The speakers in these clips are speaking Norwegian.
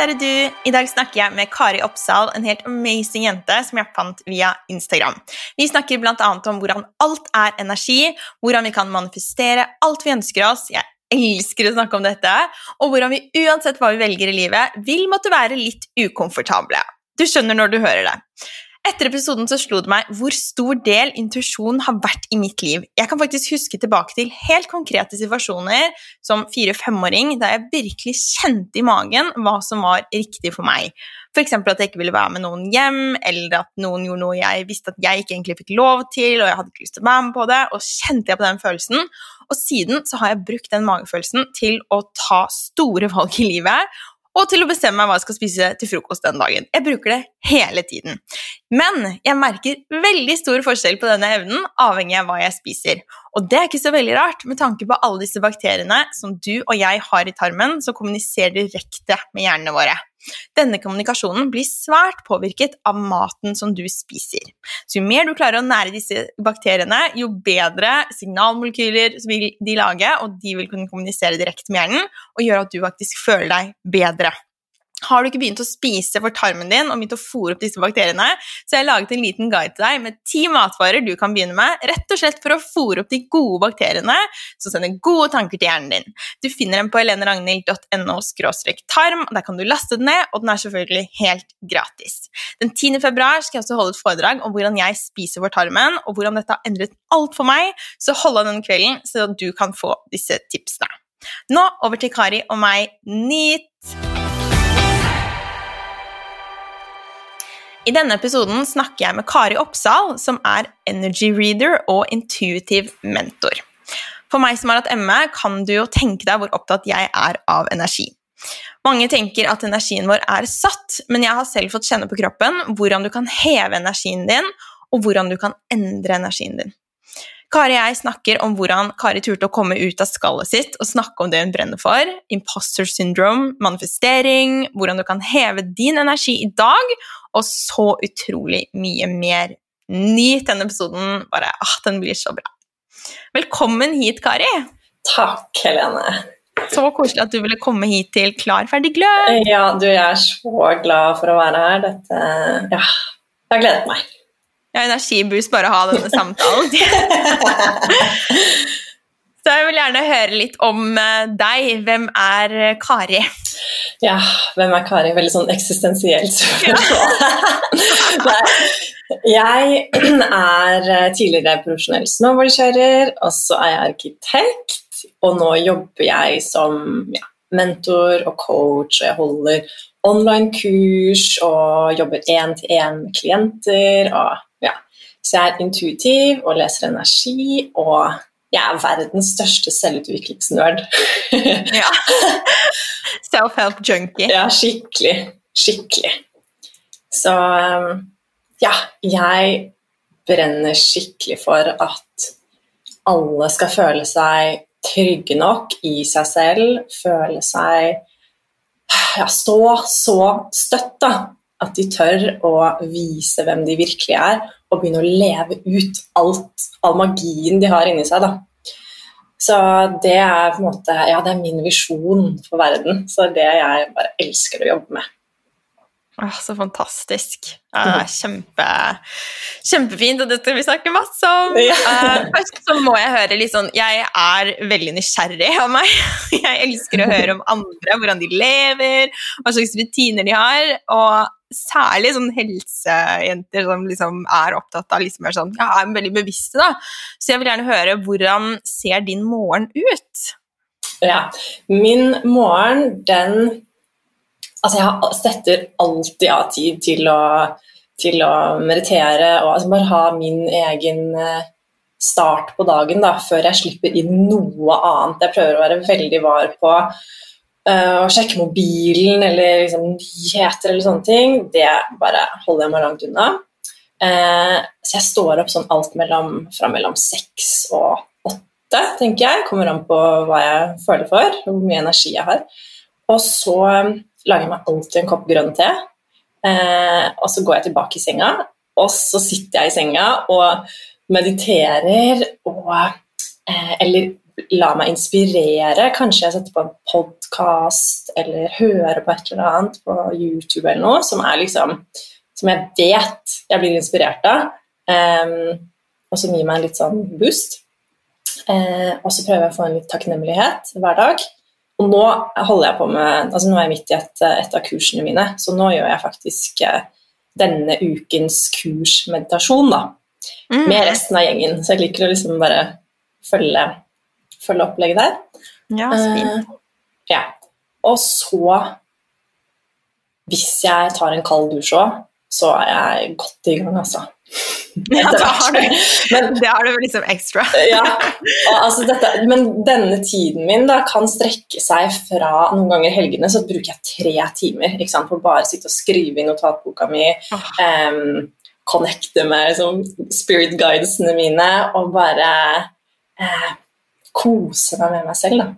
kjære du. I dag snakker jeg med Kari Oppsal, en helt amazing jente som jeg fant via Instagram. Vi snakker bl.a. om hvordan alt er energi, hvordan vi kan manifestere alt vi ønsker oss. Jeg elsker å snakke om dette. Og hvordan vi uansett hva vi velger i livet, vil måtte være litt ukomfortable. Du skjønner når du hører det. Etter episoden så slo det meg hvor stor del intuisjon har vært i mitt liv. Jeg kan faktisk huske tilbake til helt konkrete situasjoner som fire-femåring der jeg virkelig kjente i magen hva som var riktig for meg. F.eks. at jeg ikke ville være med noen hjem, eller at noen gjorde noe jeg visste at jeg ikke egentlig fikk lov til, og jeg hadde ikke lyst til å være med på det, og kjente jeg på den følelsen. Og siden så har jeg brukt den magefølelsen til å ta store valg i livet, og til å bestemme meg hva jeg skal spise til frokost den dagen. Jeg bruker det hele tiden. Men jeg merker veldig stor forskjell på denne evnen avhengig av hva jeg spiser. Og det er ikke så veldig rart med tanke på alle disse bakteriene som du og jeg har i tarmen, som kommuniserer direkte med hjernene våre. Denne kommunikasjonen blir svært påvirket av maten som du spiser. Så jo mer du klarer å nære disse bakteriene, jo bedre signalmolekyler vil de lage, og de vil kunne kommunisere direkte med hjernen og gjøre at du faktisk føler deg bedre. Har du ikke begynt å spise for tarmen din og begynt å fôre opp disse bakteriene, så jeg har laget en liten guide til deg med ti matvarer du kan begynne med, rett og slett for å fôre opp de gode bakteriene som sender gode tanker til hjernen din. Du finner dem på heleneragnhild.no tarm, der kan du laste den ned, og den er selvfølgelig helt gratis. Den 10. februar skal jeg også holde et foredrag om hvordan jeg spiser for tarmen, og hvordan dette har endret alt for meg, så hold av den kvelden så du kan få disse tipsene. Nå over til Kari og meg. Nyt! I denne episoden snakker jeg med Kari Oppsal, som er energy reader og intuitive mentor. For meg som har hatt ME, kan du jo tenke deg hvor opptatt jeg er av energi. Mange tenker at energien vår er satt, men jeg har selv fått kjenne på kroppen hvordan du kan heve energien din, og hvordan du kan endre energien din. Kari og jeg snakker om hvordan Kari turte å komme ut av skallet sitt og snakke om det hun brenner for, imposter syndrome, manifestering, hvordan du kan heve din energi i dag, og så utrolig mye mer. Nyt denne episoden. Bare, ah, Den blir så bra. Velkommen hit, Kari. Takk, Helene. Så koselig at du ville komme hit til Klar, ferdig, glød. Ja, du, jeg er så glad for å være her. Dette Ja, jeg har gledet meg. Ja, energiboost bare å ha denne samtalen. Så jeg vil gjerne høre litt om eh, deg. Hvem er eh, Kari? Ja, hvem er Kari? Veldig sånn eksistensielt. Ja. jeg er eh, tidligere profesjonell snowboardkjører, og så er jeg arkitekt. Og nå jobber jeg som ja, mentor og coach, og jeg holder online-kurs og jobber én-til-én med klienter. Og. Så jeg er intuitiv og leser energi og jeg er verdens største selvutviklingsnerd. ja. Self-help junkie. Ja, skikkelig. Skikkelig. Så um, ja, jeg brenner skikkelig for at alle skal føle seg trygge nok i seg selv, føle seg ja, så, så støtt, da. At de tør å vise hvem de virkelig er, og begynne å leve ut alt, all magien de har inni seg. da. Så det er på en måte, ja, det er min visjon for verden. Så det er det jeg bare elsker å jobbe med. Åh, så fantastisk. Uh, kjempe, kjempefint, og det skal vi snakke masse om. Uh, først så må jeg høre litt sånn Jeg er veldig nysgjerrig av meg. Jeg elsker å høre om andre, hvordan de lever, hva slags rutiner de har. Og særlig sånn helsejenter som liksom er opptatt av liksom er sånn, ja, er veldig bevisste. da. Så jeg vil gjerne høre hvordan ser din morgen ut? Ja, min morgen, den Altså, jeg setter alltid av tid til å, til å meritere og altså bare ha min egen eh, start på dagen da, før jeg slipper inn noe annet. Jeg prøver å være veldig var på uh, å sjekke mobilen eller liksom, nyheter eller sånne ting. Det bare holder jeg meg langt unna. Uh, så jeg står opp sånn alt mellom, fra mellom seks og åtte, tenker jeg. Kommer an på hva jeg føler for, hvor mye energi jeg har. Og så lager jeg meg alltid en kopp grønn te. Uh, og så går jeg tilbake i senga, og så sitter jeg i senga og mediterer og Eller la meg inspirere. Kanskje jeg setter på en podkast eller hører på et eller annet på YouTube eller noe som, liksom, som jeg vet jeg blir inspirert av, um, og som gir meg en litt sånn boost. Uh, og så prøver jeg å få en litt takknemlighet hver dag. Og nå holder jeg på med, altså nå er jeg midt i et, et av kursene mine, så nå gjør jeg faktisk uh, denne ukens kursmeditasjon da, mm. med resten av gjengen. Så jeg liker å liksom bare følge, følge opplegget der. Ja, så fint. Uh, ja. Og så, hvis jeg tar en kald dusj òg, så er jeg godt i gang, altså. Ja, da har du, men, det har du liksom ekstra. ja, altså dette, men denne tiden min da, kan strekke seg fra noen ganger helgene, så bruker jeg tre timer sant, på å bare sitte og skrive i notatboka mi. Oh. Um, connecte med liksom, spirit guidesene mine og bare eh, kose meg med meg selv. da.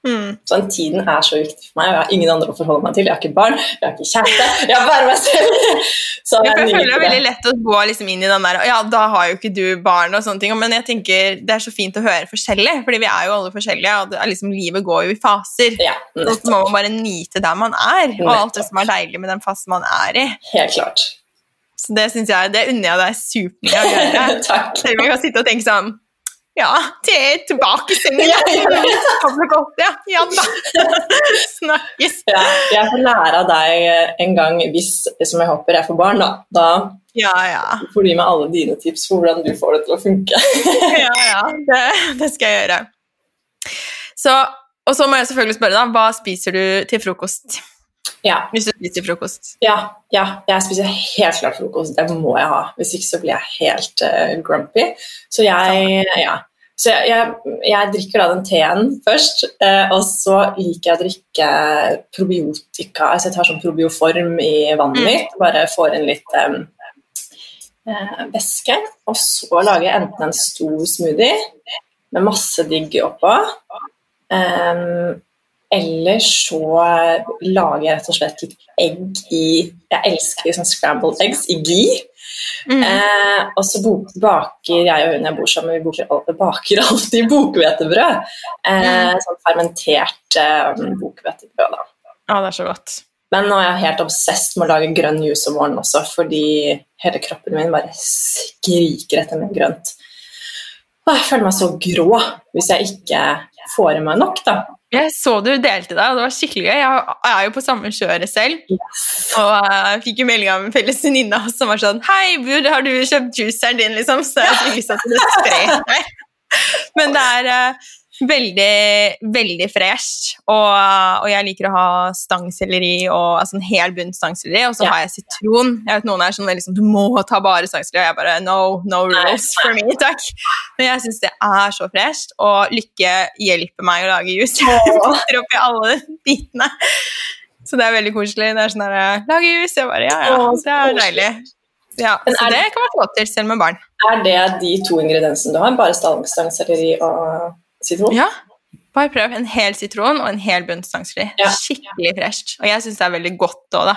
Mm. Så tiden er så viktig for meg, og jeg har ingen andre å forholde meg til. Jeg har ikke barn, jeg har ikke kjæreste, jeg har bare meg selv. Så jeg, jeg føler det er veldig lett å gå liksom inn i den der Ja, da har jo ikke du barn og sånne ting, men jeg tenker det er så fint å høre forskjellig, fordi vi er jo alle forskjellige, og det, liksom, livet går jo i faser. Ja, så må man bare nyte der man er, og alt det som er deilig med den fasen man er i. Helt klart. Så det synes jeg, det unner jeg deg supermye å gjøre. Selv om jeg kan sitte og tenke sånn ja, til tilbake i sengen. Ja, ja. ja da. Snakkes. Ja, jeg får lære av deg en gang, hvis som jeg håper jeg får barn, da. da ja, ja. får du gi meg alle dine tips for hvordan du får det til å funke. ja, ja, det, det, skal jeg gjøre. Så, og så må jeg selvfølgelig spørre, da, hva spiser du til frokost? Ja. Hvis du spiser frokost? Ja, ja, jeg spiser helt klart frokost. Det må jeg ha. Hvis ikke så blir jeg helt uh, grumpy. Så jeg, ja. Så jeg, jeg, jeg, drikker da den teen først, eh, og så liker jeg å drikke probiotika. Altså jeg tar sånn probioform i vannet mm. mitt, bare får inn litt eh, eh, væske. Og så lager jeg enten en stor smoothie med masse digg oppå, eh, eller så lager jeg rett og slett litt egg i Jeg elsker liksom scrambled eggs i ghee. Mm. Eh, og så baker jeg og hun jeg bor sammen vi baker, baker alltid bokhvetebrød. Eh, mm. Sånn fermentert eh, bokhvetebrød. Ja, det er så godt. Men nå er jeg helt obsess med å lage grønn juice om morgenen også, fordi hele kroppen min bare skriker etter mer grønt. Og jeg føler meg så grå hvis jeg ikke får i meg nok, da. Jeg så du delte deg, og det var skikkelig gøy. Jeg er jo på samme kjøret selv. Yes. Og jeg fikk jo melding av en felles venninne som var sånn Hei, Bud, har du kjøpt juiceren din, liksom? Så jeg fikk lyst til å spre deg. Men det er uh, veldig, veldig fresh. Og, og, jeg liker å ha stangselleri og altså en hel bunn stangselleri, og så ja. har jeg sitron. Jeg vet Noen er sånn liksom, Du må ta bare stangselleri. Og jeg bare No, no rules for me, takk. Men jeg syns det er så fresht, og Lykke hjelper meg å lage juice. Jeg putter oppi alle bitene. Så det er veldig koselig. Det er sånn her Lage juice. Jeg bare Ja, ja, det er deilig. Ja, så det kan man få til selv med barn. Er det de to ingrediensene du har? Bare stangselleri og sitron? Ja. Bare prøv. En hel sitron og en hel bunt stangfri. Ja. Skikkelig fresht. Og jeg syns det er veldig godt òg, da.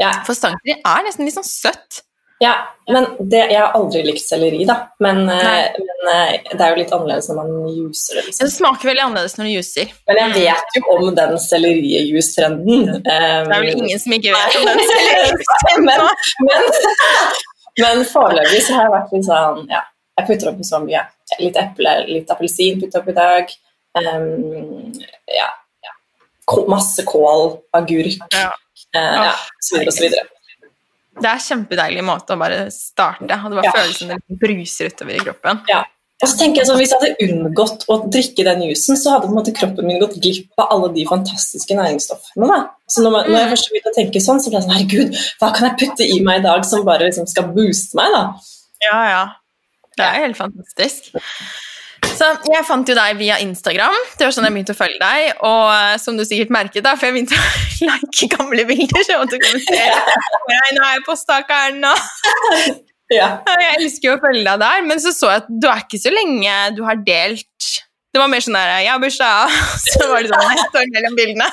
Ja. For stangfri er nesten litt sånn søtt. Ja, men det, jeg har aldri likt selleri, da. Men, eh, men, eh, det er jo litt annerledes når man juicer det. Liksom. Det smaker veldig annerledes når du juicer. Men jeg vet jo om den sellerijuice-trenden. Um, det er vel ingen som ikke vet om den sellerijuice-trenden. men, men, men foreløpig så har jeg vært litt sånn Ja, jeg putter oppi så mye. Litt eple, litt appelsin putter opp i dag. Um, ja, ja. Masse kål, agurk, ja. Uh, ja, så videre og så videre. Det er en kjempedeilig måte å bare starte, og det bare ja. føles som det bruser utover i kroppen. Ja. Og så tenker jeg sånn, Hvis jeg hadde unngått å drikke den jusen, så hadde på en måte kroppen min gått glipp av alle de fantastiske næringsstoffene. da. Så når, man, når jeg mm. først begynte å tenke sånn, så ble jeg sånn Herregud, hva kan jeg putte i meg i dag som bare liksom skal booste meg? da? Ja, ja. Det er helt fantastisk. Så Jeg fant jo deg via Instagram. Det var sånn jeg begynte å følge deg. Og eh, som du sikkert merket, da, for jeg begynte å like gamle bilder. så jeg måtte kommentere. Nei, nå er jeg på stakeren, nå. ja. Jeg elsker jo å følge deg der, men så så jeg at du er ikke så lenge du har delt Det var mer sånn der Jeg har bursdag, så var det sånn et år mellom bildene.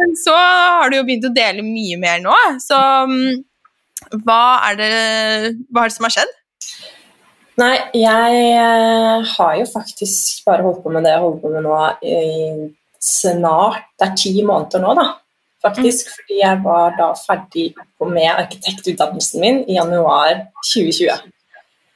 Men så har du jo begynt å dele mye mer nå, så mm, hva er det, hva er det som har skjedd? Nei, jeg eh, har jo faktisk bare holdt på med det jeg holder på med nå i snart Det er ti måneder nå, da. Faktisk, mm. Fordi jeg var da ferdig med arkitektutdannelsen min i januar 2020.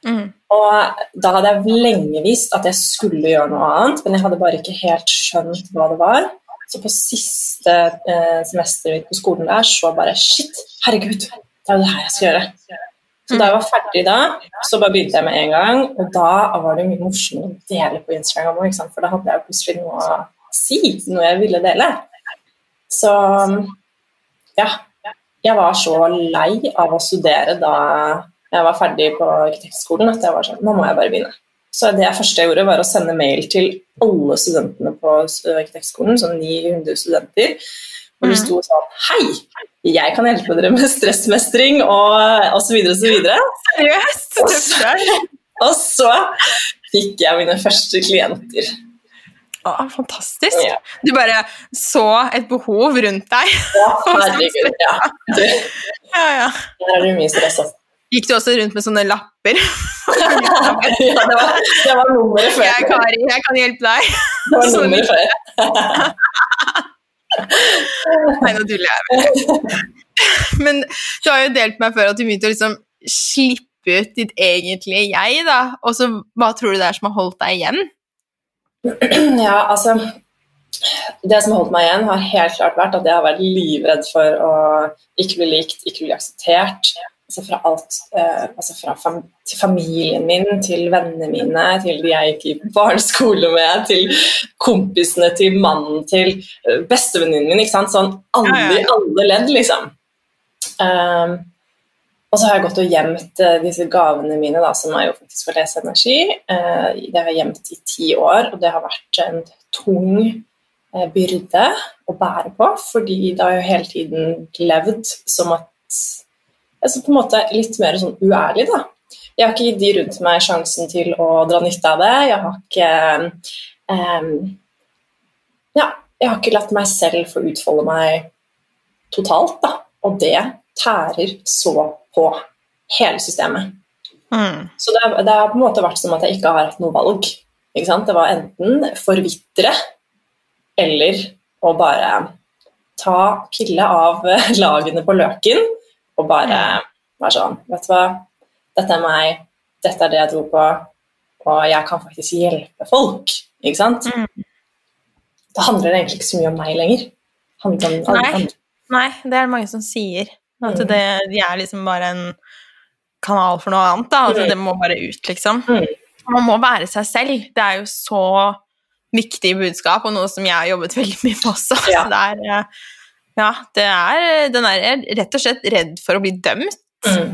Mm. Og da hadde jeg lenge visst at jeg skulle gjøre noe annet, men jeg hadde bare ikke helt skjønt hva det var. Så på siste eh, semesteret på skolen der så bare Shit, herregud, det er jo det her jeg skal gjøre. Så da jeg var ferdig da, så bare begynte jeg med en gang. Og da var det mye morsommere å dele på Instagram òg, for da hadde jeg plutselig noe å si, noe jeg ville dele. Så ja. Jeg var så lei av å studere da jeg var ferdig på arkitektskolen at jeg var sånn Nå må jeg bare begynne. Så det første jeg gjorde, var å sende mail til alle studentene på arkitektskolen, sånn 900 studenter, hvor det sto sto sånn Hei, jeg kan hjelpe dere med stressmestring og osv. osv. Seriøst? Og, så, og så fikk jeg mine første klienter. Å, fantastisk. Ja. Du bare så et behov rundt deg. Ja, herregud. Ja. Du, ja, ja. Der er du mye stress. Altså. Gikk du også rundt med sånne lapper? ja, det var, det var nummeret før. Jeg, Kari, jeg kan hjelpe deg. Det var nummeret før. Nei, nå tuller jeg. Men du har jo delt meg før at du begynte å liksom slippe ut ditt egentlige jeg, da. Og så hva tror du det er som har holdt deg igjen? Ja, altså Det som har holdt meg igjen, har helt klart vært at jeg har vært livredd for å ikke bli likt, ikke bli akseptert altså fra alt eh, altså fra fam til familien min, til vennene mine, til de jeg gikk i barneskole med, til kompisene, til mannen, til uh, bestevenninnen min. ikke sant? Sånn alle i alle ledd, liksom. Um, og så har jeg gått og gjemt uh, disse gavene mine, da, som er jo faktisk for leseenergi. Uh, det har jeg gjemt i ti år, og det har vært en tung uh, byrde å bære på, fordi det har jo hele tiden levd som at altså på en måte litt mer sånn uærlig, da. Jeg har ikke gitt de rundt meg sjansen til å dra nytte av det. Jeg har ikke um, Ja, jeg har ikke latt meg selv få utfolde meg totalt, da. Og det tærer så på hele systemet. Mm. Så det, det, har på en måte vært som at jeg ikke har hatt noe valg. Det var enten forvitre eller å bare ta pille av lagene på løken og bare være sånn Vet du hva, dette er meg, dette er det jeg tror på, og jeg kan faktisk hjelpe folk. Ikke sant? Mm. Da handler det egentlig ikke så mye om meg lenger. Om Nei. Nei. det er det mange som sier. At mm. det, de er liksom bare en kanal for noe annet. da, altså mm. Det må bare ut, liksom. Mm. Man må være seg selv. Det er jo så viktig budskap, og noe som jeg har jobbet veldig mye med også. Ja. Så det er, eh, ja, det er, den er rett og slett redd for å bli dømt, mm.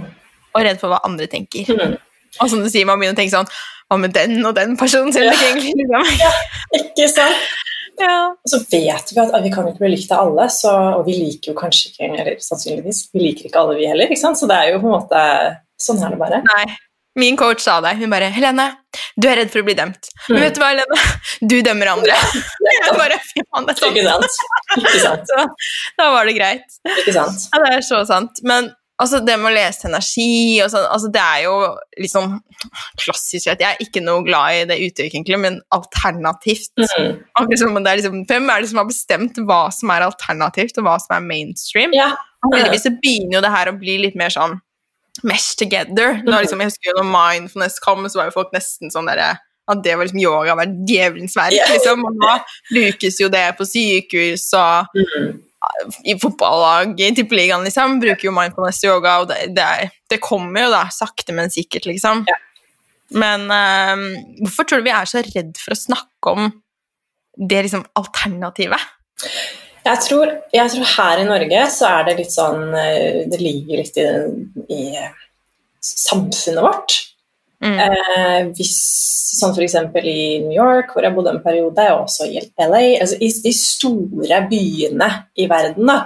og redd for hva andre tenker. Mm. Og som du sier, man begynner å tenke sånn Hva med den og den personen? Ja. Egentlig, liksom. ja, ikke sant? Ja. Så vet vi at vi kan ikke bli likt av alle, så, og vi liker jo kanskje ikke eller sannsynligvis, vi liker ikke alle, vi heller. ikke sant? Så det er jo på en måte Sånn er det bare. Nei. Min coach sa det. Hun bare 'Helene, du er redd for å bli dømt.' Men mm. vet du hva, Helene? Du dømmer andre. Jeg bare, fy faen, det er sant. Ikke sant. Ikke sant. Så, da var det greit. Ikke sant. Ja, det er så sant. Men altså, det med å lese energi og sånn, altså, det er jo liksom klassisk rett. Jeg er ikke noe glad i det uttrykket, egentlig, men alternativt. Mm. Liksom, det er liksom, hvem er det som har bestemt hva som er alternativt, og hva som er mainstream? Ja. Heldigvis så begynner jo det her å bli litt mer sånn mesh together. Når, liksom, jeg husker jo når mindfulness kom, så var jo folk nesten sånn derre at det var liksom yoga var djevelens verk. Liksom. Og nå brukes jo det på sykehus og mm. i fotballag i tippeligaen, liksom. Bruker jo mindfulness yoga, og det, det, det, kommer jo da sakte, men sikkert, liksom. Yeah. Men um, hvorfor tror du vi er så redd for å snakke om det liksom alternativet? Jeg tror, jeg tror, her i Norge så er det litt sånn eh, Det ligger litt i, i samfunnet vårt. Mm. Eh, hvis, sånn f.eks. i New York, hvor jeg bodde en periode, og også i LA altså I de store byene i verden, da,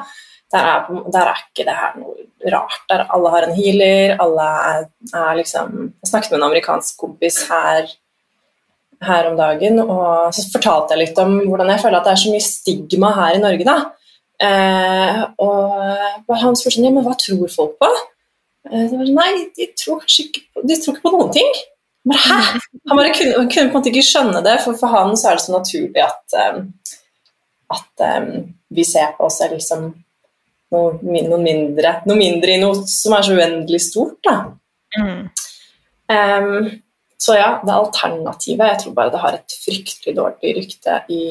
der er, der er, ikke det her noe rart. Der alle har en healer, alle er, er liksom Jeg snakket med en amerikansk kompis her her om dagen, og så fortalte jeg litt om hvordan jeg føler at det er så mye stigma her i Norge. da. Eh, og han spurte sånn, ja, men hva tror folk på? Eh, var, Nei, de tror kanskje ikke de tror ikke på noen ting. Bare, Hæ? Han bare kunne, kunne på en måte ikke skjønne det, for for han så er det så naturlig at, um, at um, vi ser på oss selv som noe, noe, mindre, noe mindre i noe som er så uendelig stort. Da. Mm. Um, så ja, det alternativet Jeg tror bare det har et fryktelig dårlig rykte i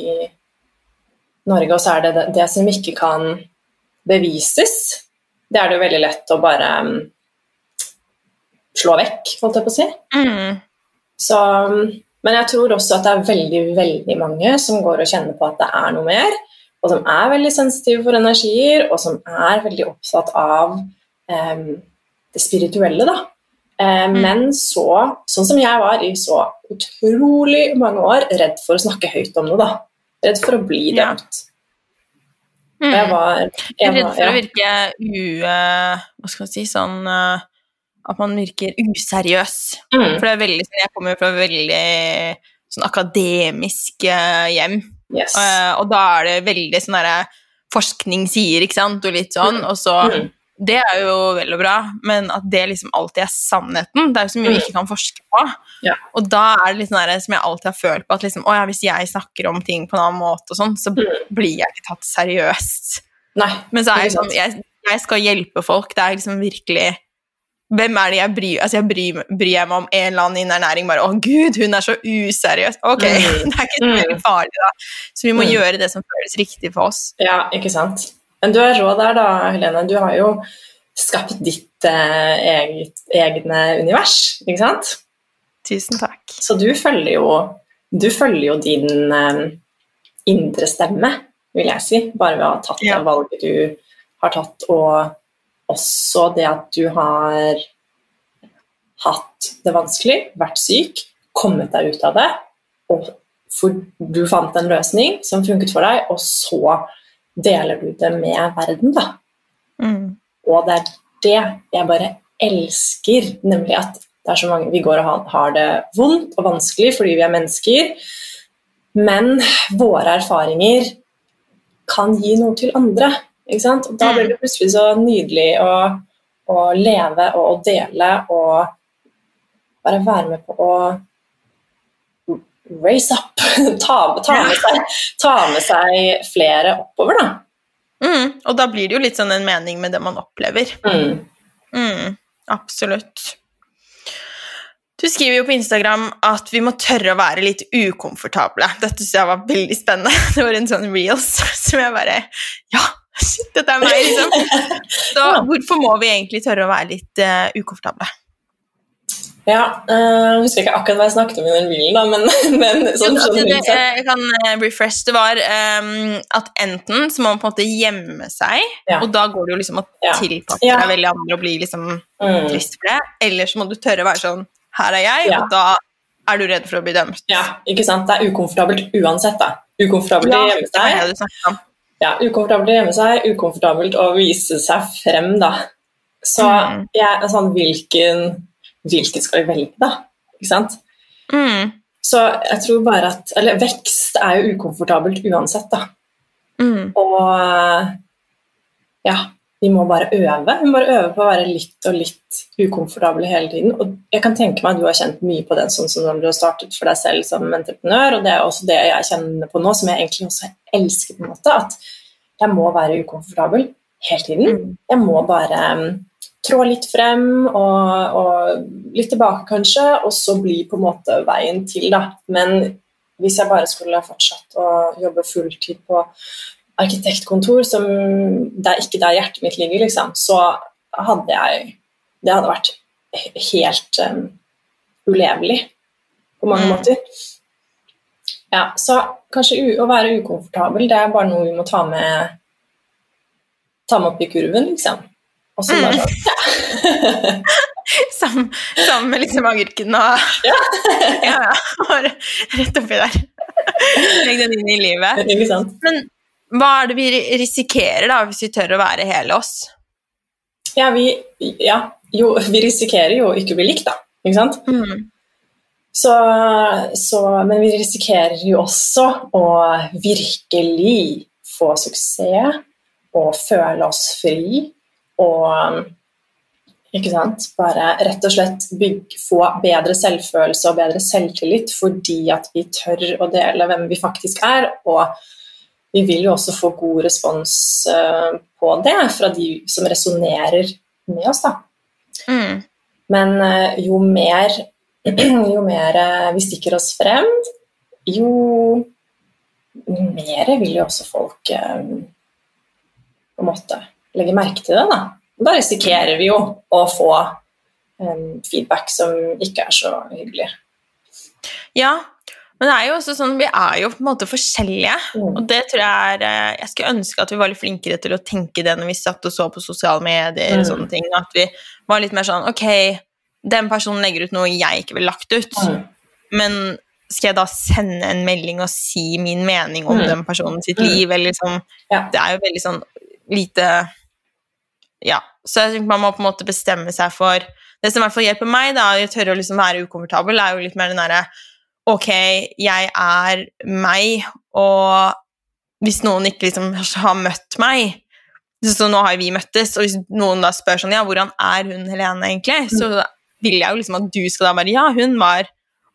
Norge. Og så er det det, det som ikke kan bevises. Det er det jo veldig lett å bare um, slå vekk, holdt jeg på å si. Mm. Så, um, men jeg tror også at det er veldig, veldig mange som går og kjenner på at det er noe mer, og som er veldig sensitive for energier, og som er veldig opptatt av um, det spirituelle, da. Eh, Men så, sånn som jeg var i så utrolig mange år, redd for å snakke høyt om noe, da. Redd for å bli Ja. dømt. Mm. Jeg var, Jeg redd for for å virke u... eh, Hva skal man si Sånn eh, At man virker useriøs. mm, For det er veldig sånn Jeg kommer fra veldig sånn akademisk hjem. yes. og, og da er det veldig sånn derre Forskning sier, ikke sant, og litt sånn. Og så Mm. Det er jo vel og bra, men at det liksom alltid er sannheten Det er jo så mye vi Mm. ikke kan forske på. Ja. Og da er det litt sånn der, som jeg alltid har følt på, at liksom, ja, hvis jeg snakker om ting på en annen måte, og sånn, så Mm. blir jeg ikke tatt seriøst. Nei. Men så er jeg, sånn, jeg, jeg skal hjelpe folk. Det er liksom virkelig Hvem er det jeg bryr Altså, jeg bryr, bryr jeg meg om en eller annen innen ernæring bare Å, gud, hun er så useriøs. Ok, Mm. det er ikke så Mm. veldig farlig, da. Så vi må Mm. gjøre det som føles riktig for oss. Ja, ikke sant. Men du er rå der, da, Helene. Du har jo skapt ditt eh, eget, egne univers, ikke sant? Tusen takk. Så du følger jo, du følger jo din eh, indre stemme, vil jeg si, bare ved å ha tatt Ja. det valget du har tatt, og også det at du har hatt det vanskelig, vært syk, kommet deg ut av det, og for du fant en løsning som funket for deg, og så deler du det med verden, da. Mm. Og det er det jeg bare elsker, nemlig at det er så mange Vi går og har- det vondt og vanskelig fordi vi er mennesker, men våre erfaringer kan gi noe til andre. Ikke sant? Og da blir det plutselig så nydelig å, å leve og å dele og bare være med på å raise up. Ta, ta, med seg, ta med seg flere oppover, da. Mm. Og da blir det jo litt sånn en mening med det man opplever. Mm. Mm. Absolutt. Du skriver jo på Instagram at vi må tørre å være litt ukomfortable. Dette synes jeg var veldig spennende. Det var en sånn reels som jeg bare Ja, shit, dette er meg, liksom. Så hvorfor må vi egentlig tørre å være litt uh, ukomfortable? Ja, jeg husker ikke akkurat hva jeg snakket om i den bilen, da, men, men sånn, sånn det, det, jeg kan eh, refresh. Det var um, at enten så må man på en måte gjemme seg, Ja. og da går det jo liksom å Ja. tilpasse Ja. deg veldig andre og bli liksom Mm. trist for det. Eller så må du tørre å være sånn Her er jeg, og da er du redd for å bli dømt. Ja, ikke sant? Det er ukomfortabelt uansett, da. Ukomfortabelt å gjemme seg. Ja, ukomfortabelt å gjemme seg, ukomfortabelt å vise seg frem, da. Så Mm. jeg sånn, hvilken, hvilken skal vi velge, da? Ikke sant? Mm. Så jeg tror bare at Eller vekst er jo ukomfortabelt uansett, da. Mm. Og ja, vi må bare øve. Vi må bare øve på å være litt og litt ukomfortable hele tiden. Og jeg kan tenke meg at du har kjent mye på den sånn som når du har startet for deg selv som entreprenør, og det er også det jeg kjenner på nå, som jeg egentlig også elsker, på en måte, at jeg må være ukomfortabel hele tiden. Mm. Jeg må bare um, trå litt frem og, og litt tilbake, kanskje, og så bli på en måte veien til, da. Men hvis jeg bare skulle fortsatt å jobbe fulltid på arkitektkontor, som det er ikke der hjertet mitt ligger, liksom, så hadde jeg Det hadde vært helt um, ulevelig på mange Mm. måter. Ja, så kanskje å være ukomfortabel, det er bare noe vi må ta med ta meg opp i kurven, liksom. Og så bare sånn, ja. Sam- Sammen med liksom agurken og Ja. ja, ja. Bare rett oppi der. Legg den inn i livet. Ikke sant? Men hva er det vi risikerer da, hvis vi tør å være hele oss? Ja, vi, ja, jo, vi risikerer jo ikke å bli likt, da. Ikke sant? Mm. Så, så, men vi risikerer jo også å virkelig få suksess og føle oss fri og Ikke sant? Bare rett og slett bygge, få bedre selvfølelse og bedre selvtillit fordi at vi tør å dele hvem vi faktisk er. Og vi vil jo også få god respons uh, på det fra de som resonnerer med oss, da. Mm. Men uh, jo mer, jo mer uh, vi stikker oss frem, jo mer vil jo også folk på en måte legge merke til det. Da, da risikerer vi jo å få um, feedback som ikke er så hyggelig. Ja, men det er jo også sånn, vi er jo på en måte forskjellige. Mm. Og det tror jeg er eh, Jeg skulle ønske at vi var litt flinkere til å tenke det når vi satt og så på sosiale medier. Mm. og sånne ting, At vi var litt mer sånn Ok, den personen legger ut noe jeg ikke ville lagt ut. Mm. Men skal jeg da sende en melding og si min mening om mm. den personen sitt mm. liv? Eller liksom, ja. Det er jo veldig sånn lite Ja. Så jeg synes man må på en måte bestemme seg for Det som i hvert fall hjelper meg, da, å tørre å liksom være ukomfortabel, er jo litt mer den derre Ok, jeg er meg, og hvis noen ikke liksom har møtt meg Så nå har vi møttes, og hvis noen da spør sånn Ja, hvordan er hun Helene egentlig? Så vil jeg jo liksom at du skal da bare Ja, hun var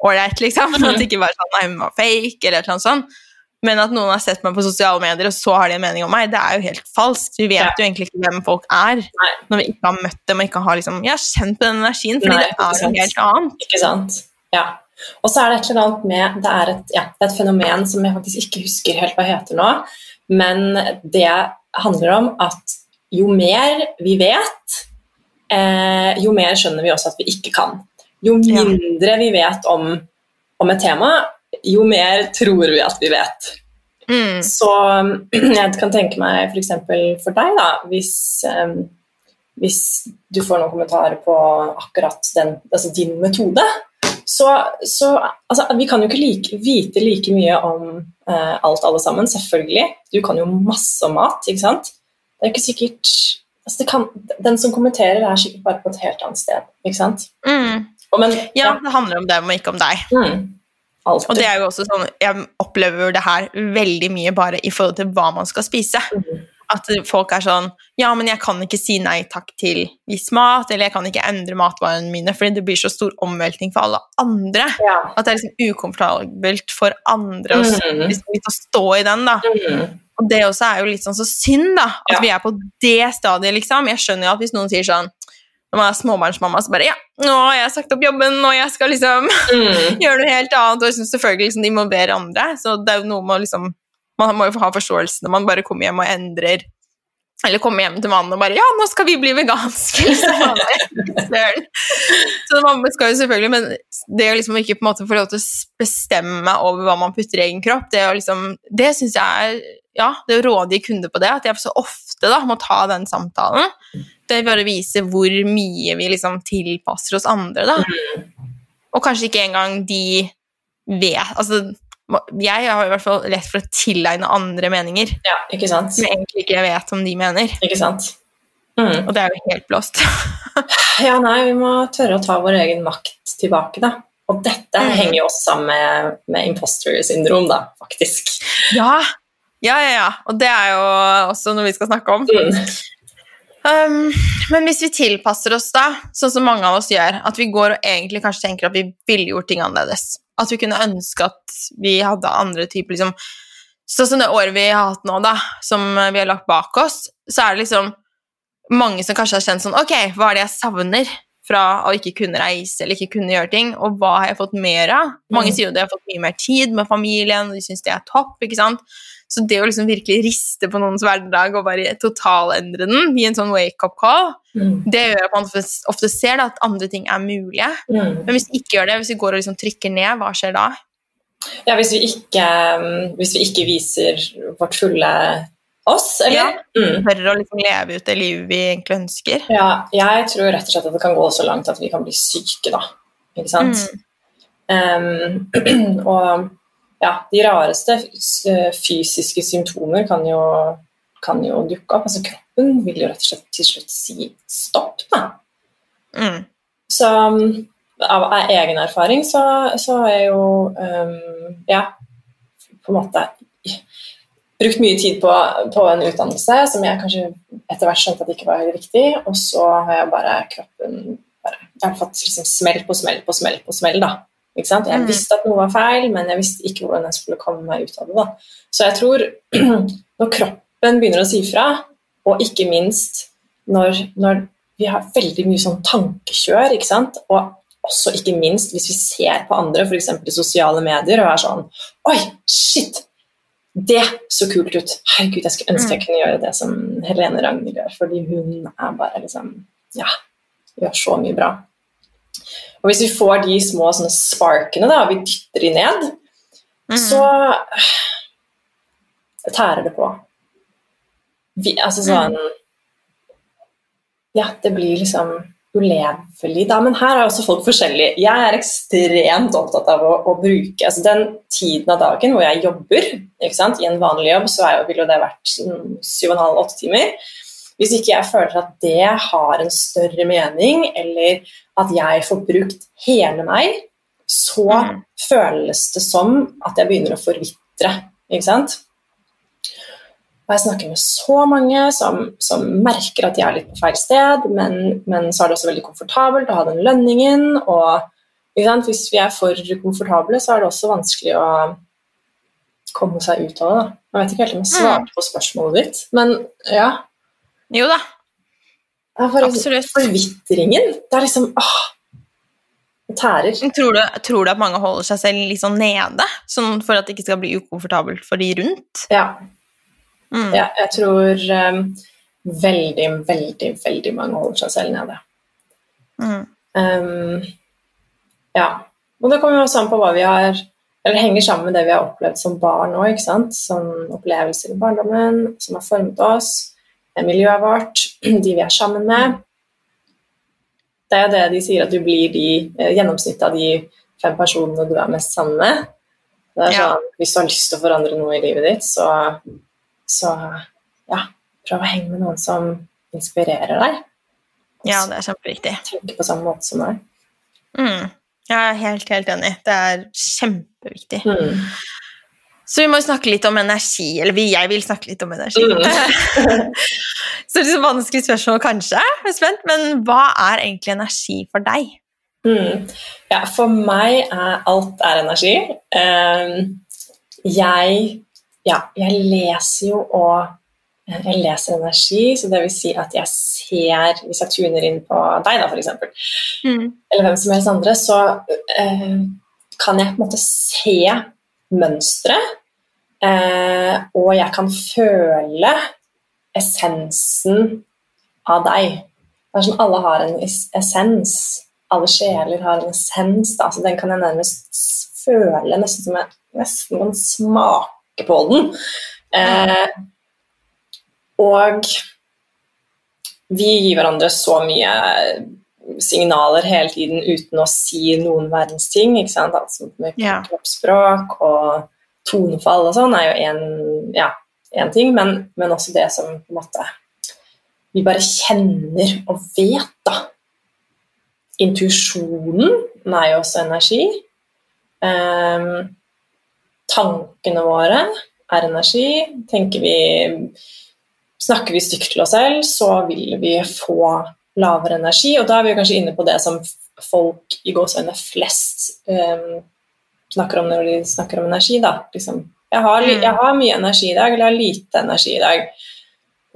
ålreit, liksom. At det ikke bare sånn Nei, hun var fake, eller noe sånt. Men at noen har sett meg på sosiale medier, og så har de en mening om meg, det er jo helt falskt. Vi vet ja. jo egentlig ikke hvem folk er Nei. når vi ikke har møtt dem og ikke har liksom, ja, kjent på den energien, fordi Nei, det er noe helt annet. Ikke sant. Ja. Og så er det et eller annet med Det er et, ja, det er et fenomen som jeg faktisk ikke husker helt hva heter nå, men det handler om at jo mer vi vet, eh, jo mer skjønner vi også at vi ikke kan. Jo mindre vi vet om, om et tema, jo mer tror vi at vi vet. Mm. Så jeg kan tenke meg f.eks. For, for deg, da, hvis, um, hvis, du får noen kommentarer på akkurat den, altså din metode, så, så altså, Vi kan jo ikke like, vite like mye om uh, alt alle sammen, selvfølgelig. Du kan jo masse om mat, ikke sant. Det er ikke sikkert altså kan, Den som kommenterer, er sikkert bare på et helt annet sted, ikke sant. Mm. Og, men, ja, ja, det handler om dem og ikke om deg. Mm. Altid. Og det er jo også sånn, Jeg opplever det her veldig mye bare i forhold til hva man skal spise. Mm. At folk er sånn Ja, men jeg kan ikke si nei takk til viss mat, eller jeg kan ikke endre matvarene mine, fordi det blir så stor omveltning for alle andre. Ja. At det er liksom ukomfortabelt for andre mm. liksom, å stå i den. da. Mm. Og det også er jo litt sånn så synd, da. At ja. vi er på det stadiet, liksom. Jeg skjønner jo at hvis noen sier sånn når man er småbarnsmamma, så bare Ja, nå har jeg sagt opp jobben, og jeg skal liksom mm. gjøre noe helt annet. Og jeg syns selvfølgelig liksom, de involverer andre, så det er jo noe med liksom Man må jo ha forståelse når man bare kommer hjem og endrer eller kommer hjem til mannen og bare 'Ja, nå skal vi bli veganske!' så mamma skal jo selvfølgelig Men det å liksom ikke på en måte få lov til å bestemme over hva man putter i egen kropp, det, å liksom, det syns jeg er ja, det å rådgi kunder på det, at jeg så ofte da må ta den samtalen. Det bare viser hvor mye vi liksom tilpasser oss andre, da. Mm. Og kanskje ikke engang de vet Altså, jeg har i hvert fall lett for å tilegne andre meninger. Ja, ikke sant? Som jeg egentlig ikke vet om de mener. Ikke sant? Mm. Og det er jo helt blåst. ja, nei, vi må tørre å ta vår egen makt tilbake, da. Og dette mm. henger jo også sammen med, med imposter syndrom, da, faktisk. Ja. ja, ja, ja. Og det er jo også noe vi skal snakke om. Mm. Um, men hvis vi tilpasser oss, da, sånn som mange av oss gjør, at vi går og egentlig kanskje tenker at vi ville gjort ting annerledes At vi kunne ønske at vi hadde andre typer liksom, Sånn som det året vi har hatt nå, da, som vi har lagt bak oss, så er det liksom mange som kanskje har kjent sånn Ok, hva er det jeg savner fra å ikke kunne reise eller ikke kunne gjøre ting, og hva har jeg fått mer av? Mange mm. sier jo de har fått mye mer tid med familien, og de syns det er topp. ikke sant? Så det å liksom virkelig riste på noens hverdag og bare totalendre den, gi en sånn wake-up call, mm. det gjør at man ofte ser da, at andre ting er mulige. Mm. Men hvis vi ikke gjør det, hvis vi går og liksom trykker ned, hva skjer da? Ja, hvis vi ikke, hvis vi ikke viser vårt fulle oss, eller? Ja, mm. Tør å liksom leve ut det livet vi egentlig ønsker. Ja, jeg tror rett og slett at det kan gå så langt at vi kan bli syke, da. Ikke sant? Um, og ja, de rareste eh, fysiske symptomer kan jo, kan jo, dukke opp. Altså kroppen vil jo rett og slett til slutt si stopp, da. Mm. Så av egen erfaring så, så er jo um, Ja, på en måte brukt mye tid på, på, en utdannelse som jeg kanskje etter hvert skjønte at ikke var helt riktig, og så har jeg bare kroppen bare, Jeg har fått liksom smell på smell på smell på smell. da. Jeg mm. visste at noe var feil, men jeg visste ikke hvordan jeg skulle komme meg ut av det. da. Så jeg tror når kroppen begynner å si fra, og ikke minst når, når vi har veldig mye sånn tankekjør, og også ikke minst hvis vi ser på andre, f.eks. i sosiale medier, og er sånn Oi, shit! Det så kult ut! Herregud, jeg skulle ønske jeg mm. kunne gjøre det som Helene Ragnhild gjør, fordi hun er bare liksom Ja, gjør så mye bra. Og hvis vi får de små sparkene, da, og vi dytter de ned, mm. så tærer det på. Vi, altså sånn mm. Ja, det blir liksom ulevelig, da. Men her er også folk forskjellige. Jeg er ekstremt opptatt av å, å bruke altså Den tiden av dagen hvor jeg jobber, i en vanlig jobb, så er, ville det vært syv og en halv, åtte timer. Hvis ikke jeg føler at det har en større mening, eller at jeg får brukt hele meg, så mm. føles det som at jeg begynner å forvitre. Ikke sant? Og jeg snakker med så mange som, som, merker at de er litt på feil sted, men, men, så er det også veldig komfortabelt å ha den lønningen. Og hvis vi er for komfortable, så er det også vanskelig å komme seg ut av det. Jeg vet ikke helt om jeg svarte på spørsmålet ditt, men ja. Jo da. For, Absolutt. Forvitringen. Det er liksom åh, det tærer. Tror du, tror du, at mange holder seg selv litt sånn nede, sånn for at det ikke skal bli ukomfortabelt for de rundt? Ja, Mm. Ja, jeg tror um, veldig, veldig, veldig mange holder seg selv nede. Mm. Um, ja. Og det kommer også an på hva vi har Eller det henger sammen med det vi har opplevd som barn òg. Som opplevelser i barndommen som har formet oss, miljøet vårt, de vi er sammen med. Det er jo det de sier, at du blir de, eh, gjennomsnittet av de fem personene du er mest sammen med. Det er sånn, ja. Hvis du har lyst til å forandre noe i livet ditt, så så ja, prøv å henge med noen som inspirerer deg. Ja, det er kjempeviktig. Tenke på samme måte som deg. Mm. Jeg er helt, helt enig. Det er kjempeviktig. Mm. Så vi må snakke litt om energi. Eller jeg vil snakke litt om energi. Mm. så det er et vanskelig spørsmål, kanskje, jeg er spent, men hva er egentlig energi for deg? Mm. Ja, for meg er alt er energi. Um, jeg ja, jeg leser jo og eh, jeg leser energi, så det vil si at jeg ser Hvis jeg tuner inn på deg, da, f.eks., mm. eller hvem som helst andre, så eh, kan jeg på en måte se mønstre, eh, og jeg kan føle essensen av deg. Det er sånn alle har en essens. Alle sjeler har en essens, da, så den kan jeg nærmest føle, nesten som jeg nesten kan smake på den. Eh, og vi gir hverandre så mye signaler hele tiden uten å si noen verdens ting. ikke sant? Altså med kroppsspråk og tonefall og sånn er jo én ja, ting, men, men, også det som på en måte vi bare kjenner og vet, da. Intuisjonen er jo også energi. Um, tankene våre er energi. Tenker vi Snakker vi stygt til oss selv, så vil vi få lavere energi. Og da er vi kanskje inne på det som folk i gåseøynene flest um, snakker om når de snakker om energi. da. Liksom, jeg, har, mm. jeg, har, mye energi i dag, eller jeg har lite energi i dag.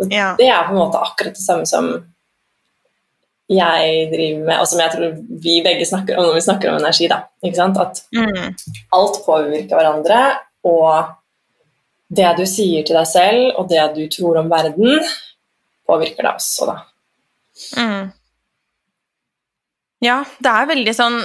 Ja. Det er på en måte akkurat det samme som jeg driver med, og som jeg tror vi begge snakker om når vi snakker om energi. Da, At mm. alt påvirker hverandre, og det du sier til deg selv, og det du tror om verden, påvirker deg også, da. Mm. Ja, det er veldig sånn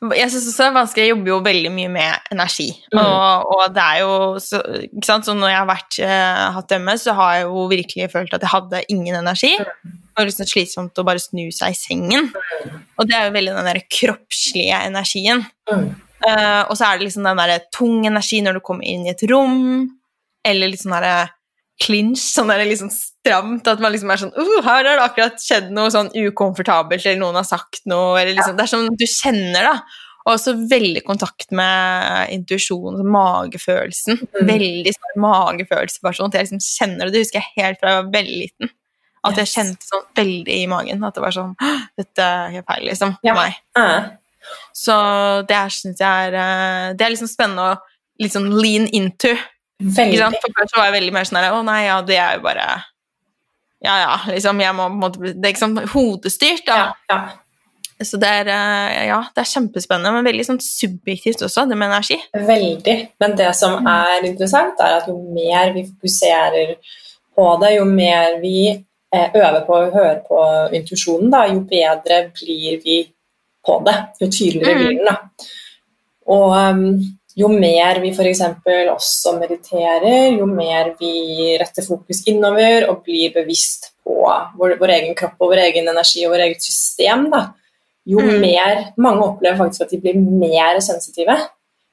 jeg syns også det er vanskelig. Jeg jobber jo veldig mye med energi. Mm. Og, og, det er jo så, ikke sant? så når jeg har vært, uh, hatt MS, så har jeg jo virkelig følt at jeg hadde ingen energi. Mm. Det var liksom slitsomt å bare snu seg i sengen. Mm. Og det er jo veldig den der kroppslige energien. Uh, og så er det liksom den der tung energi når du kommer inn i et rom, eller litt sånn derre clinch, sånn der liksom stramt, at man liksom er sånn uh, Her har det akkurat skjedd noe sånn ukomfortabelt, eller noen har sagt noe, eller liksom Det er sånn du kjenner, da. Og også veldig kontakt med intuisjonen, magefølelsen. Mm. Veldig sånn magefølelsesperson. Jeg liksom kjenner det, det husker jeg helt fra jeg var veldig liten. At jeg kjente sånn veldig i magen. At det var sånn Dette er feil, liksom. Ja. For meg. Uh. Så det her syns jeg er eh, Det er liksom spennende å sånn lean into. Ikke sant? For så var jeg veldig mer sånn her Å nei, ja, det er jo bare Ja ja, liksom. Jeg må på en måte Det er ikke sånn hodestyrt, da. Ja, ja. Så det er, eh, ja, det er kjempespennende, men veldig sånn subjektivt også, det med energi. Veldig. Men det som Mm. er interessant, er at jo mer vi fokuserer på det, jo mer vi eh, øver på å høre på intuisjonen, jo bedre blir vi på det. Jo tydeligere Mm. blir den. da. Og um, jo mer vi f.eks. også mediterer, jo mer vi retter fokus innover og blir bevisst på vår, vår egen kropp og vår egen energi og vår eget system, da, jo Mm. mer Mange opplever faktisk at de blir mer sensitive.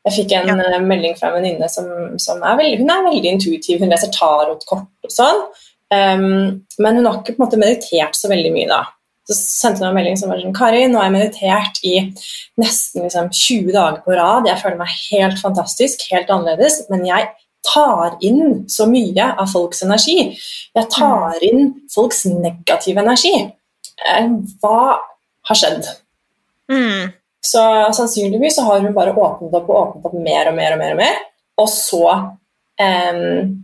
Jeg fikk en Ja. eh, melding fra en venninne som, som er veldig, hun er veldig intuitiv. Hun leser tarotkort og sånn. Um, men hun har ikke på en måte meditert så veldig mye da. Så sendte hun meg en melding som var sånn Kari, nå har jeg meditert i nesten liksom 20 dager på rad. Jeg føler meg helt fantastisk, helt annerledes, men jeg tar inn så mye av folks energi. Jeg tar inn folks negative energi. Eh, Hva har skjedd? Mm. Så sannsynligvis så har hun bare åpnet opp og åpnet opp mer og mer og mer. Og mer. Og så um,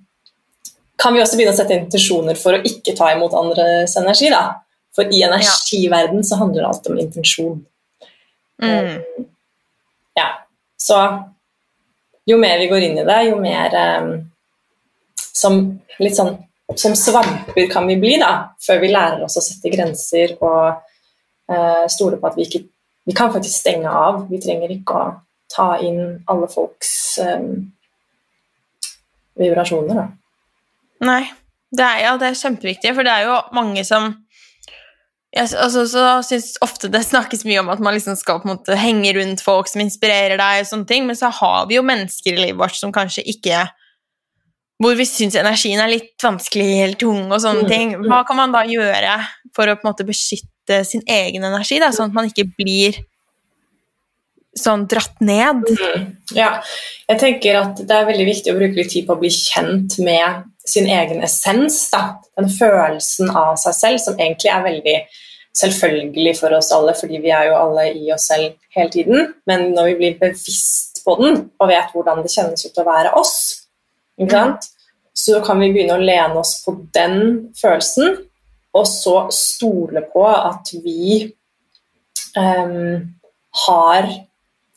kan vi også begynne å sette intensjoner for å ikke ta imot andres energi. da. For i energiverden så handler alt om intensjon. Mm. Ja, Så jo mer vi går inn i det, jo mer um, som litt sånn som svamper kan vi bli, da, før vi lærer oss å sette grenser og uh, stole på at vi ikke Vi kan faktisk stenge av. Vi trenger ikke å ta inn alle folks um, vibrasjoner, da. Nei, det er, ja, det er kjempeviktig, for det er jo mange som jeg, altså, så synes ofte det snakkes mye om at man liksom skal på en måte henge rundt folk som inspirerer deg, og sånne ting, men så har vi jo mennesker i livet vårt som kanskje ikke Hvor vi syns energien er litt vanskelig eller tung, og sånne Mm, ting. mm. Hva kan man da gjøre for å på en måte beskytte sin egen energi, da, sånn at man ikke blir sånn dratt ned? Ja, jeg tenker at det er veldig viktig å bruke litt tid på å bli kjent med sin egen essens. Da. Den følelsen av seg selv som egentlig er veldig selvfølgelig for oss alle, fordi vi er jo alle i oss selv hele tiden. Men når vi blir bevisst på den og vet hvordan det kjennes ut å være oss, sant? så kan vi begynne å lene oss på den følelsen, og så stole på at vi um, har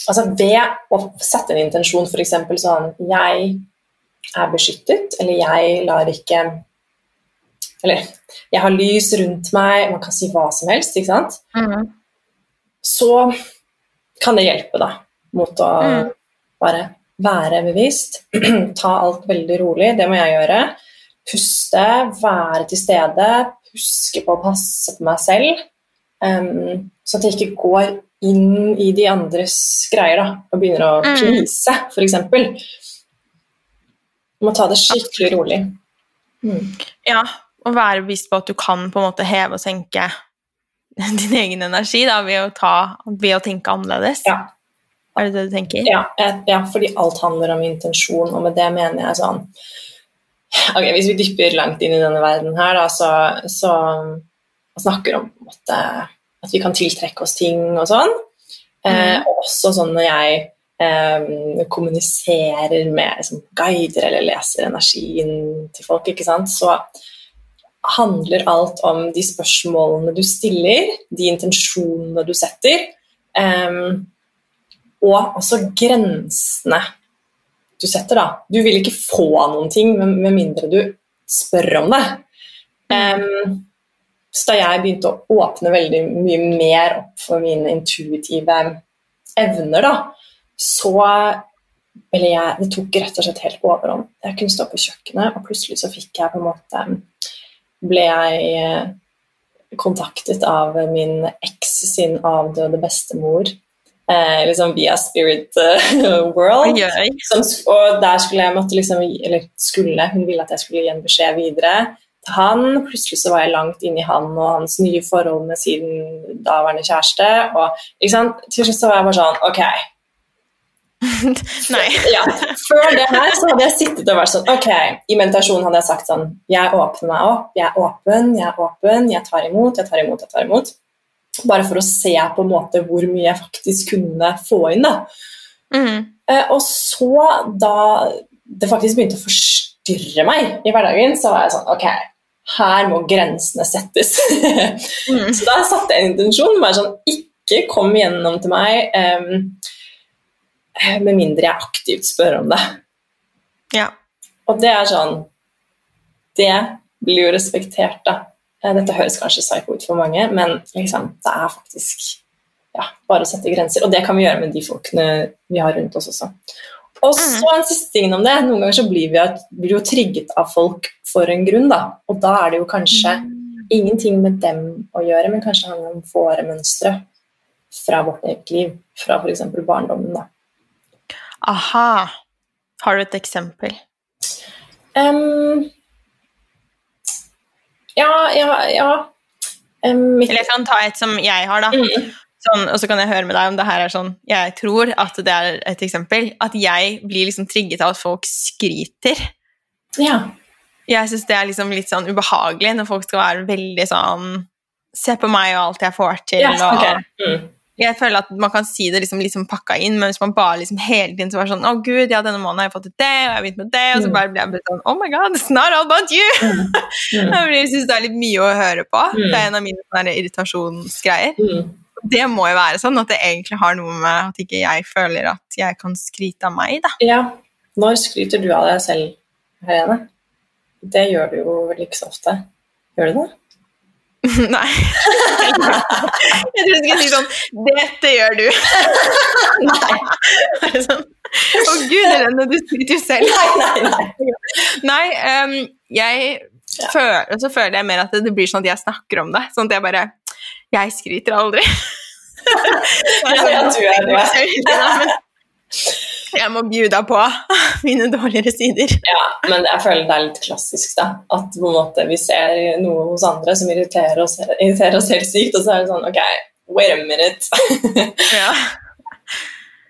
Altså ved å sette en intensjon, f.eks. sånn Jeg er beskyttet, eller jeg lar ikke Eller jeg har lys rundt meg, man kan si hva som helst, ikke sant? Mm. Så kan det hjelpe, da, mot å Mm. bare være bevisst. Ta alt veldig rolig, det må jeg gjøre. Puste, være til stede, huske på å passe på meg selv. Um, så at jeg ikke går inn i de andres greier da, og begynner å Mm. please, f.eks. Du må ta det skikkelig rolig. Mm. Ja, og være bevisst på at du kan på en måte heve og senke din egen energi da, ved, å ta, ved å tenke annerledes. Ja. Er det det du tenker? Ja, eh, ja, fordi alt handler om intensjon, og med det mener jeg sånn okay, Hvis vi dypper langt inn i denne verden her, da, så, så snakker om måte, at vi kan tiltrekke oss ting og sånn. Eh, også sånn når jeg eh, kommuniserer med liksom, guider eller leser energien til folk, ikke sant, så handler alt om de spørsmålene du stiller, de intensjonene du setter. em, og også grensene du setter, da. Du vil ikke få noen ting med mindre du spør om det. Um, så da jeg begynte å åpne veldig mye mer opp for mine intuitive evner, da, så ble jeg, Det tok rett og slett helt overhånd. Jeg kunne stå på kjøkkenet, og plutselig så fikk jeg på en måte Ble jeg eh, kontaktet av min eks sin avdøde bestemor eh, liksom via Spirit eh, World. Som, og der skulle jeg måtte liksom Eller skulle, hun ville at jeg skulle gi en beskjed videre til han. Plutselig så var jeg langt inni han og hans nye forhold med sin daværende kjæreste. Og til slutt så var jeg bare sånn Ok. Nei. Ja, Før det her så hadde jeg sittet og vært sånn Ok, i meditasjonen hadde jeg sagt sånn Jeg åpner meg opp, jeg er åpen, jeg er åpen, jeg tar imot, jeg tar imot, jeg tar imot. Bare for å se på en måte hvor mye jeg faktisk kunne få inn. da. Mm. Eh, og så, da det faktisk begynte å forstyrre meg i hverdagen, så var jeg sånn Ok, her må grensene settes. Mm. så da satte jeg en intensjon. Bare sånn Ikke kom gjennom til meg em, med mindre jeg aktivt spør om det. Ja. Og det er sånn Det blir jo respektert, da. Eh, Dette høres kanskje psycho ut for mange, men liksom, det er faktisk ja, bare å sette grenser. Og det kan vi gjøre med de folkene vi har rundt oss også. Og så en siste ting om det. Noen ganger så blir vi, blir jo trigget av folk for en grunn, da. Og da er det jo kanskje ingenting med dem å gjøre, men kanskje handler om våre mønstre fra vårt eget liv, fra f.eks. barndommen. da. Aha. Har du et eksempel? Um, ja, ja, ja. Um, mitt, Eller jeg kan ta et som jeg har, da. Mm. Sånn, og så kan jeg høre med deg om det her er sånn Jeg tror at det er et eksempel. At jeg blir liksom trigget av at folk skryter. ja. Jeg syns det er liksom litt sånn ubehagelig når folk skal være veldig sånn Se på meg og alt jeg får til. ja, og ok. Mm. Jeg føler at man kan si det liksom, liksom pakka inn, men hvis man bare liksom hele tiden så var sånn Å, gud, ja, denne måneden har jeg fått til det, og jeg har begynt med det, og så Mm. bare blir jeg sånn Oh my god, it's not all about you! Mm. Jeg syns det er litt mye å høre på. Mm. Det er en av mine irritasjonsgreier. Mm. Det må jo være sånn at det egentlig har noe med at ikke jeg føler at jeg kan skryte av meg, da. Ja. Når skryter du av deg selv, Helene? Det gjør du jo vel ikke så ofte. Gjør du det? Nei. Jeg trodde du skulle si sånn Dette gjør du. Nei, Bare sånn, Å gud, Helene, du skryter jo selv. nei, nei. nei. Nei, um, jeg føler, så føler jeg mer at det, det blir sånn at jeg snakker om det. Sånn at jeg bare Jeg skryter aldri. Ja, ja, du er det. Jeg må bjuda på mine dårligere sider. Ja, men jeg føler det er litt klassisk, da. At måte vi ser noe hos andre som irriterer oss, irriterer oss helt sykt, og så er det sånn Ok, wait a minute. Ja.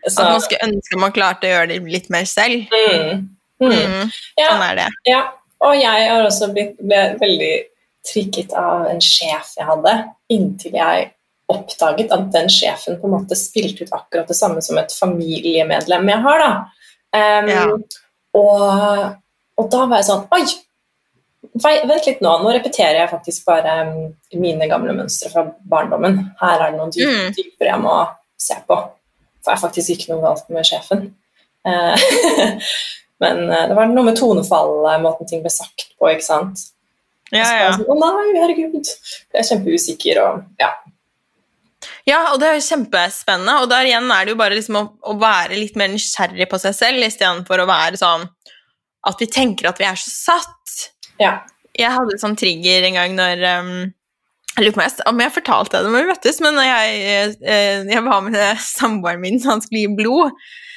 Så, At man skulle ønske man klarte å gjøre det litt mer selv. mm, mm. Mm, Ja, sånn er det. Ja, og jeg har også blitt ble veldig trikket av en sjef jeg hadde, inntil jeg oppdaget at den sjefen på en måte spilte ut akkurat det samme som et familiemedlem jeg har. da. Um, Ja. og, og da var jeg sånn Oi! Vent litt nå, nå repeterer jeg faktisk bare mine gamle mønstre fra barndommen. Her er det noen Mm. dypere jeg må se på. For jeg er faktisk ikke noe galt med sjefen. Eh, Men eh, det var noe med tonefallet, måten ting ble sagt på. ikke sant? Ja, ja. sånn, Å nei, herregud. Jeg er kjempeusikker og ja. Ja, og det er jo kjempespennende. Og der igjen er det jo bare liksom å, å være litt mer nysgjerrig på seg selv istedenfor å være sånn at vi tenker at vi er så satt. ja. Jeg hadde sånn trigger en gang når um, Jeg lurer på om jeg, fortalte det når vi møttes, men jeg, eh, jeg var med samboeren min, han skulle gi blod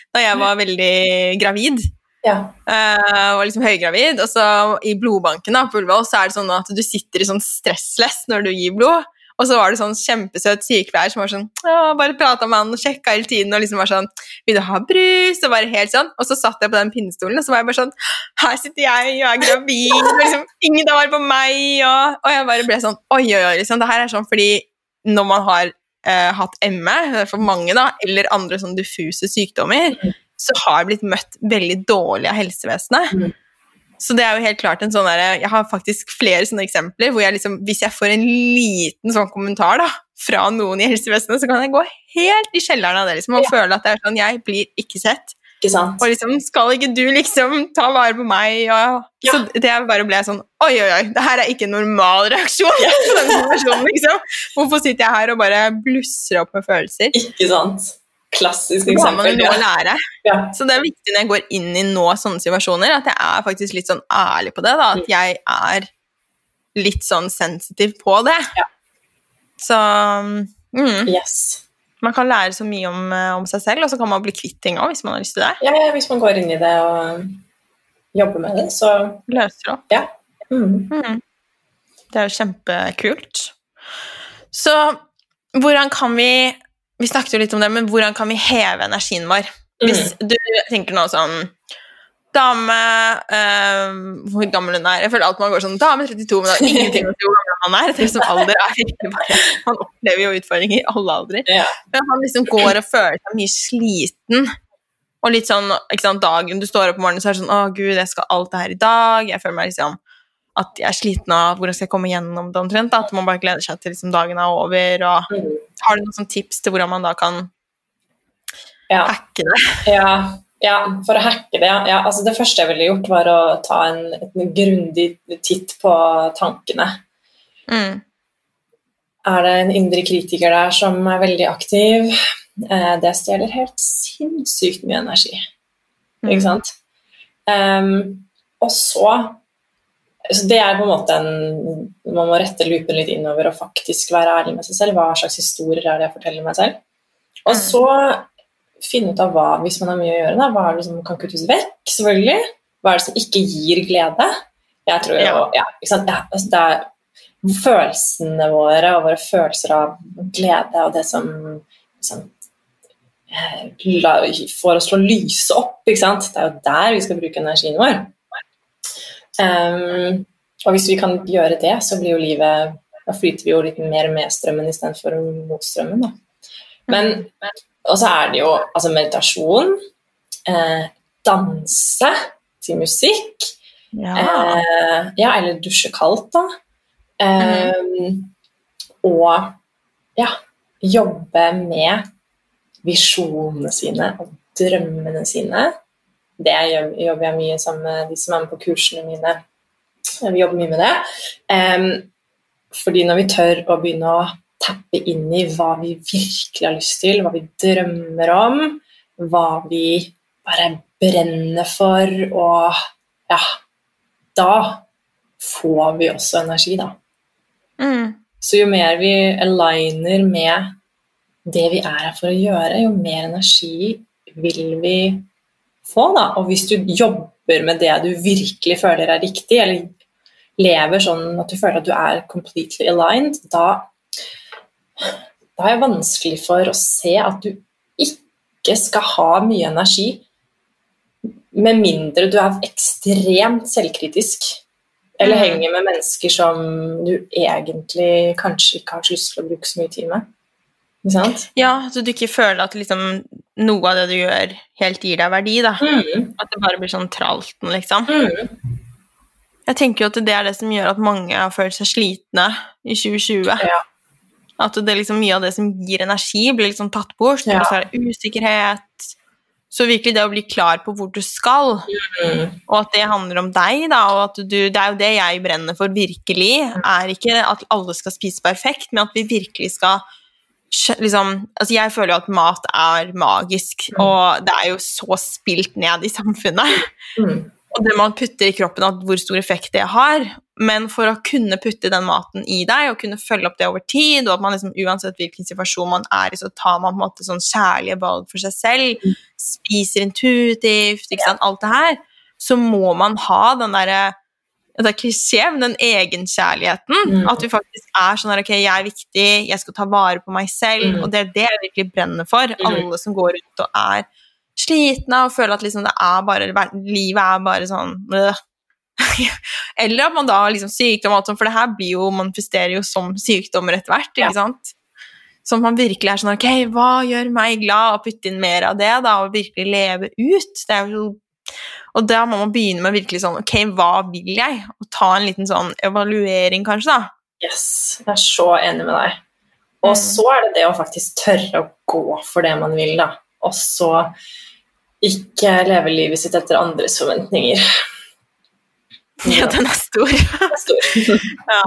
da jeg var veldig gravid. ja. Uh, var liksom høygravid. Og så i blodbanken da, på Ullevål så er det sånn at du sitter i sånn stressless når du gir blod. Og så var det sånn kjempesøt sykepleier som var sånn «Å, bare prata med han og sjekka hele tiden. Og liksom var sånn Vil du ha brus? Og bare helt sånn. Og så satt jeg på den pinnestolen, og så var jeg bare sånn Her sitter jeg og er gravid, og liksom ingen tar vare på meg. Og, og jeg bare ble sånn Oi, oi, oi. Liksom. Det her er sånn fordi når man har eh, hatt ME, for mange, da, eller andre sånn diffuse sykdommer, Mm. så har jeg blitt møtt veldig dårlig av helsevesenet. Mm. Så det er jo helt klart en sånn der, Jeg har faktisk flere sånne eksempler hvor jeg liksom, hvis jeg får en liten sånn kommentar da, fra noen i helsevesenet, så kan jeg gå helt i kjelleren av det liksom, og Ja. føle at det er sånn, jeg blir ikke sett. Ikke sant? Og liksom, skal ikke du liksom ta vare på meg? Og, Ja. Så det bare ble sånn Oi, oi, oi, det her er ikke en normal reaksjon på den liksom. Hvorfor sitter jeg her og bare blusser opp med følelser? Ikke sant? Klassisk eksempel. noe Ja. Ja. Så det er viktig når jeg går inn i nå sånne situasjoner, at jeg er faktisk litt sånn ærlig på det. da, At jeg er litt sånn sensitiv på det. Ja. Så mm, Yes. man kan lære så mye om, eh, om seg selv, og så kan man bli kvitt ting òg, hvis man har lyst til det. Ja, ja, hvis man går inn i det og jobber med det, så Løser opp. mm. Mm. Det er jo kjempekult. Så hvordan kan vi Vi snakket jo litt om det, men hvordan kan vi heve energien vår? Hvis du tenker nå sånn Dame øh, Hvor gammel hun er. Jeg føler alltid man går sånn Dame 32, men det har ingenting å si hvor gammel man er. Det er som alder er virkelig bare Man opplever jo utfordringer i alle aldre. Ja. Men han liksom går og føler seg mye sliten. Og litt sånn, ikke sant, dagen du står opp om morgenen, så er det sånn Å, gud, jeg skal alt det her i dag. Jeg føler meg liksom at jeg er sliten av hvordan skal jeg komme gjennom det omtrent. At man bare gleder seg til liksom dagen er over. og Mm. Har du noen tips til hvordan man da kan Ja. hacke det? Ja, ja, for å hacke det. Ja, altså det første jeg ville gjort, var å ta en, en grundig titt på tankene. Mm. Er det en indre kritiker der som er veldig aktiv? Eh, det stjeler helt sinnssykt mye energi. Mm. Ikke sant? Um, og så så Det er på en måte en Man må rette lupen litt innover og faktisk være ærlig med seg selv. Hva slags historier er det jeg forteller meg selv? Og Mm. så finne ut av hva, hvis man har mye å gjøre, da, hva er det som kan kuttes vekk, selvfølgelig. Hva er det som ikke gir glede? Jeg tror jo, Ja. ja? Ja, altså det er følelsene våre og våre følelser av glede og det som liksom, får oss til å lyse opp. Ikke sant? Det er jo der vi skal bruke energien vår. Ehm, og hvis vi kan gjøre det, så blir jo livet Da flyter vi jo litt mer med strømmen istedenfor mot strømmen. Da. Men Og så er det jo altså meditasjon, eh, danse til musikk, Ja. eh, ja, eller dusje kaldt, da. Ehm, Og ja, jobbe med visjonene sine og drømmene sine. Det jobber jeg mye sammen med de som er med på kursene mine. Vi jobber mye med det. Um, fordi når vi tør å begynne å tappe inn i hva vi virkelig har lyst til, hva vi drømmer om, hva vi bare brenner for, og ja Da får vi også energi, da. Mm. Så jo mer vi aligner med det vi er her for å gjøre, jo mer energi vil vi få. Da. Og hvis du jobber med det du virkelig føler er riktig, eller lever sånn at du føler at du er completely aligned, da, da er det vanskelig for å se at du ikke skal ha mye energi, med mindre du er ekstremt selvkritisk. Eller Mm. henger med mennesker som du egentlig kanskje ikke har så lyst til å bruke så mye tid med. Ja, så du ikke føler at liksom, noe av det du gjør, helt gir deg verdi. da. Mm. At det bare blir sånn tralten, liksom. Mm. Jeg tenker jo at det er det som gjør at mange har følt seg slitne i 2020. Ja. At det liksom mye av det som gir energi, blir liksom tatt bort. Ja. Så er det usikkerhet. Så virkelig det å bli klar på hvor du skal, Mm. og at det handler om deg, da, og at du, det er jo det jeg brenner for virkelig, er ikke at alle skal spise perfekt, men at vi virkelig skal liksom, altså Jeg føler jo at mat er magisk, Mm. og det er jo så spilt ned i samfunnet. Mm. Og det man putter i kroppen, at hvor stor effekt det har. Men for å kunne putte den maten i deg, og kunne følge opp det over tid, og at man liksom, uansett hvilken situasjon man er i, så tar man på en måte sånn kjærlige valg for seg selv, Mm. spiser intuitivt, ikke sant, alt det her, så må man ha den derre det er klisjé, men den egenkjærligheten. Mm. At du faktisk er sånn her, ok, jeg er viktig, jeg skal ta vare på meg selv, Mm. og det er det jeg virkelig brenner for. Alle som går rundt og er slitne og føler at liksom det er bare, livet er bare sånn øh. Eller at man da har liksom sykdom, og alt sånt, for det her blir jo, manifesterer jo som sykdommer etter hvert. Ja. ikke sant? Så at man virkelig er sånn Ok, hva gjør meg glad? Og putte inn mer av det, da, og virkelig leve ut. Det er jo og da må man begynne med virkelig sånn Ok, hva vil jeg? Og ta en liten sånn evaluering, kanskje, da. Yes, jeg er så enig med deg. Og Mm. så er det det å faktisk tørre å gå for det man vil, da. Og så ikke leve livet sitt etter andres forventninger. Ja, den er stor. Den er stor. ja.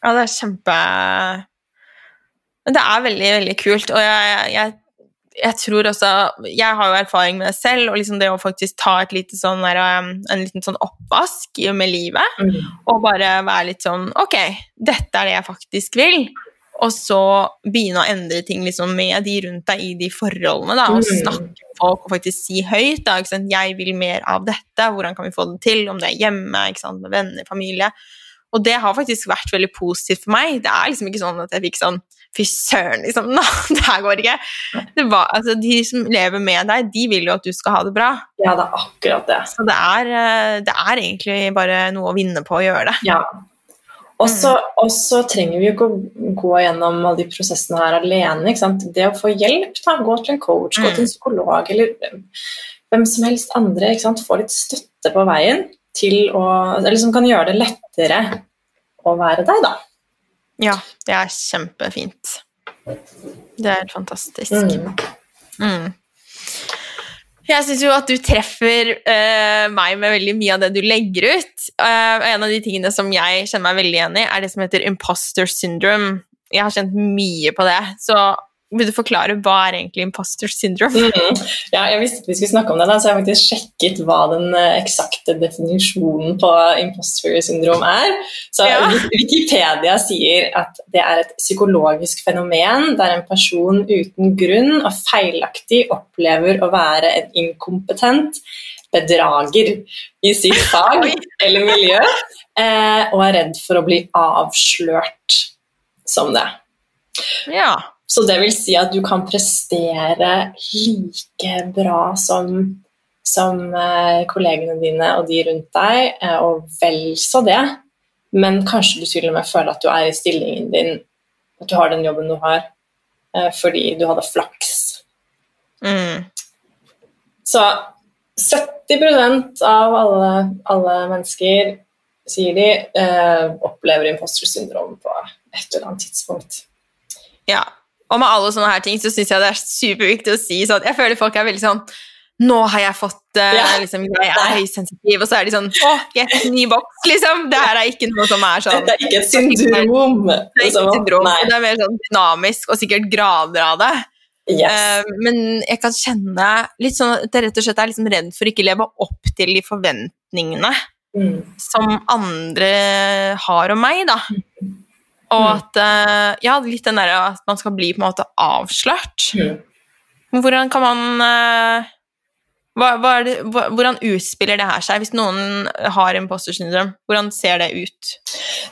ja, det er kjempe det er veldig, veldig kult, og jeg, jeg, jeg tror også Jeg har jo erfaring med det selv, og liksom det å faktisk ta et lite sånn der, um, en liten sånn oppvask med livet, Mm. og bare være litt sånn Ok, dette er det jeg faktisk vil. Og så begynne å endre ting liksom, med de rundt deg i de forholdene. Da, og Mm. snakke med folk og faktisk si høyt da? 'Jeg vil mer av dette. Hvordan kan vi få det til?' Om det er hjemme, med venner, familie. Og det har faktisk vært veldig positivt for meg. Det er liksom ikke sånn at jeg fikk sånn Fy søren, liksom. No, det her går ikke. Det var, altså, de som lever med deg, de vil jo at du skal ha det bra. Ja, det er akkurat det. Så det er, eh, det er egentlig bare noe å vinne på å gjøre det. Ja. Og så trenger vi jo ikke å gå gjennom alle de prosessene her alene. Det å få hjelp, da, gå til en coach, gå til en psykolog eller hvem som helst andre. Få litt støtte på veien til å Eller som kan gjøre det lettere å være deg, da. Ja, det er kjempefint. Det er helt fantastisk. Mm. Mm. Jeg syns jo at du treffer uh, meg med veldig mye av det du legger ut. Uh, en av de tingene som jeg kjenner meg veldig igjen i, er det som heter imposter syndrome. Jeg har kjent mye på det. Så vil du forklare hva er egentlig imposter syndrome? Mhm. Ja, jeg visste at vi skulle snakke om det, da, så jeg har faktisk sjekket hva den eh, eksakte definisjonen på imposter syndrom er. Så Ja. Wikipedia sier at det er et psykologisk fenomen der en person uten grunn og feilaktig opplever å være en inkompetent bedrager i sitt fag eller miljø, eh, og er redd for å bli avslørt som det. Ja. Så det vil si at du kan prestere like bra som, som eh, kollegene dine og de rundt deg, eh, og vel så det, men kanskje du til og med føler at du er i stillingen din, at du har den jobben du har, eh, fordi du hadde flaks. Mm. Så 70% av alle, alle mennesker, sier de, eh, opplever imposter syndrom på et eller annet tidspunkt. ja. Og med alle sånne her ting så syns jeg det er superviktig å si sånn Jeg føler folk er veldig sånn Nå har jeg fått uh, Ja. liksom, Jeg er høysensitiv, og så er de sånn Å, get ny boks, liksom. Det her er ikke noe som er sånn Det er ikke et syndrom. Det er ikke et syndrom, Nei. det er mer sånn dynamisk, og sikkert grader av det. Yes. Eh, men jeg kan kjenne litt sånn at jeg rett og slett er liksom redd for ikke å leve opp til de forventningene Mm. som andre har om meg, da. Og Mm. at eh, Ja, litt den derre at man skal bli på en måte avslørt. Mm. Hvordan kan man eh, hva, hva det, hva, Hvordan utspiller det her seg, hvis noen har imposter syndrom? Hvordan ser det ut?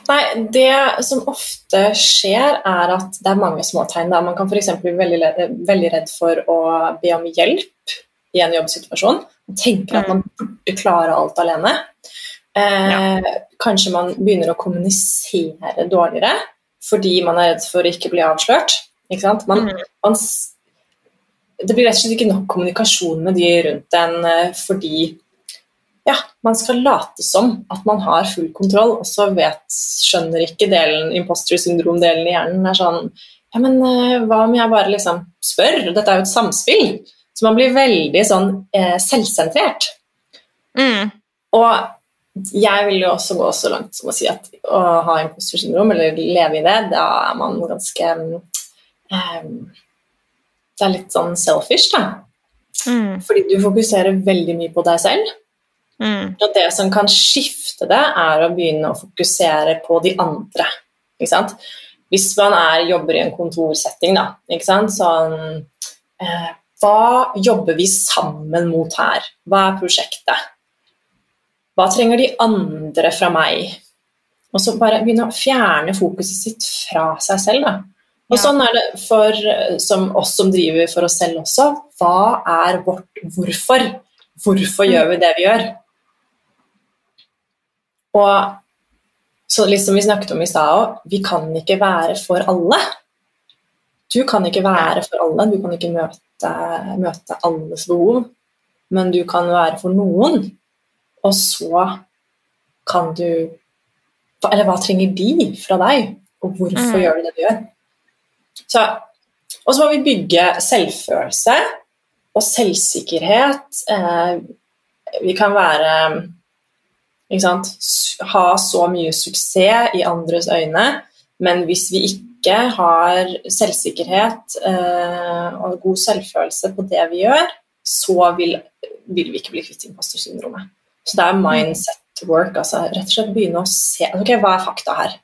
Nei, Det som ofte skjer, er at det er mange små tegn. Da. Man kan f.eks. bli veldig, veldig redd for å be om hjelp i en jobbsituasjon. Man tenker at man burde klare alt alene. Eh, Kanskje man begynner å kommunisere dårligere fordi man er redd for å ikke bli avslørt. Ikke sant? Man, Mm. man, det blir rett og slett ikke nok kommunikasjon med de rundt en eh, fordi ja, man skal late som at man har full kontroll, og så vet, skjønner ikke delen, imposter syndrom-delen i hjernen er sånn Ja, men eh, hva om jeg bare liksom spør? Dette er jo et samspill. Så man blir veldig sånn eh, selvsentrert. Mm. Og jeg vil jo også gå så langt som å si at å ha imposter syndrom, eller leve i det, da er man ganske um, Det er litt sånn selfish, da. Mm. Fordi du fokuserer veldig mye på deg selv. Mm. Og det som kan skifte det, er å begynne å fokusere på de andre. Ikke sant? Hvis man er, jobber i en kontorsetting, da, sånn eh, Hva jobber vi sammen mot her? Hva er prosjektet? Hva trenger de andre fra meg? Og så bare begynne å fjerne fokuset sitt fra seg selv. Da. Og sånn er det for eh, som oss som driver for oss selv også. Hva er vårt hvorfor? Hvorfor gjør vi det vi gjør? Og så liksom vi snakket om i stad òg, vi kan ikke være for alle. Du kan ikke være for alle, du kan ikke møte, møte alles behov, men du kan være for noen. Og så kan du Eller hva trenger de fra deg, og hvorfor Mm. gjør du det du gjør? Så, og så må vi bygge selvfølelse og selvsikkerhet. Eh, vi kan være ikke sant? ha så mye suksess i andres øyne, men hvis vi ikke har selvsikkerhet eh, og god selvfølelse på det vi gjør, så vil, vil vi ikke bli kvitt impostersyndromet. Så det er mindset work. altså Rett og slett begynne å se ok, hva er fakta her.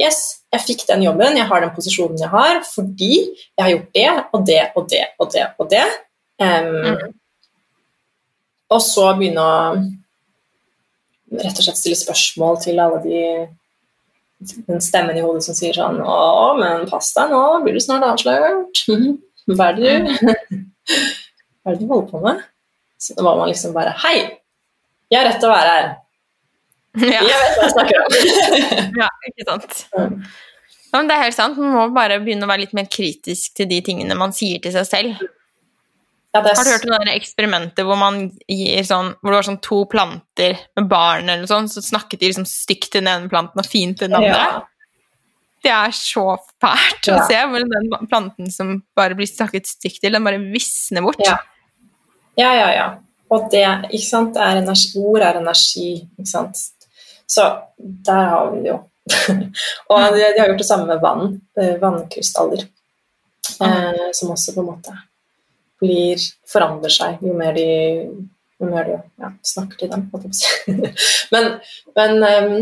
Yes, jeg fikk den jobben, jeg har den posisjonen jeg har, fordi jeg har gjort det og det og det og det og det. Em, Og så begynne å rett og slett stille spørsmål til alle de den stemmen i hodet som sier sånn Å, men pass deg nå, blir du snart avslørt. Hva er det du Hva er det du holder på med? Så da må man liksom bare Hei! Jeg har rett til å være her. Ja. Jeg vet hva jeg snakker om. ja, ikke sant. Mm. Ja, men det er helt sant. Man må bare begynne å være litt mer kritisk til de tingene man sier til seg selv. Ja, det er Har du hørt om det eksperimentet hvor sånn Hvor det var sånn to planter med barn eller noe sånt, så snakket de liksom stygt til den ene planten og fint til den andre? Ja. Det er så fælt å se hvor den planten som bare blir snakket stygt til, den bare visner bort. Ja, ja, ja. Og det, ikke sant, er energi, ord er energi, ikke sant. Så der har vi det jo. og de, de har gjort det samme med vann, eh, vannkrystaller, eh, som også på en måte blir, forandrer seg jo mer de, jo mer de ja, snakker til dem. men men um,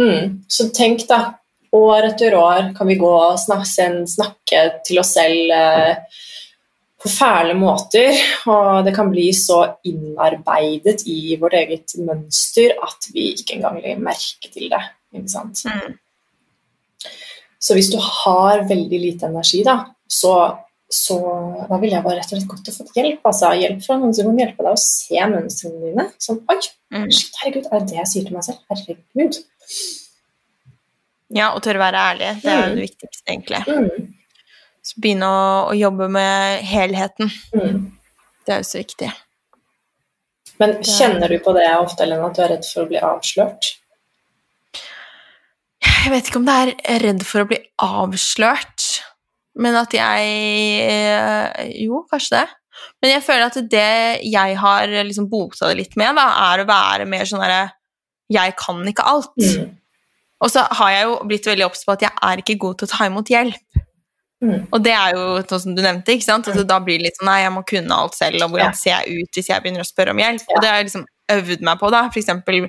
mm, så tenk, da. År etter år kan vi gå og snakke, snakke til oss selv eh, på fæle måter, og det kan bli så innarbeidet i vårt eget mønster at vi ikke engang legger merke til det. Mm. Så hvis du har veldig lite energi, da, så, så da ville jeg bare rett og slett godt å fått hjelp. Altså, hjelp fra noen som kan hjelpe deg å se mønstrene dine. Sånn, oi, Mm. shit, herregud, er det det jeg sier til meg selv? Herregud. Ja, og tørre å være ærlig. Det er Mm. det viktigste, egentlig. Mm, Så begynne å, å jobbe med helheten. mm. Det er jo så viktig. Men kjenner du på det ofte, Ellen, at du er redd for å bli avslørt? Jeg vet ikke om det er redd for å bli avslørt, men at jeg eh, Jo, kanskje det. Men jeg føler at det jeg har liksom bota det litt med, da, er å være mer sånn herre Jeg kan ikke alt. Mm. Og så har jeg jo blitt veldig obs på at jeg er ikke god til å ta imot hjelp. Mm. Og det er jo sånn som du nevnte, ikke sant? Altså, da blir det litt sånn Nei, jeg må kunne alt selv, og hvordan Ja. ser jeg ut hvis jeg begynner å spørre om hjelp? Ja. Og det har jeg liksom øvd meg på, da. For eksempel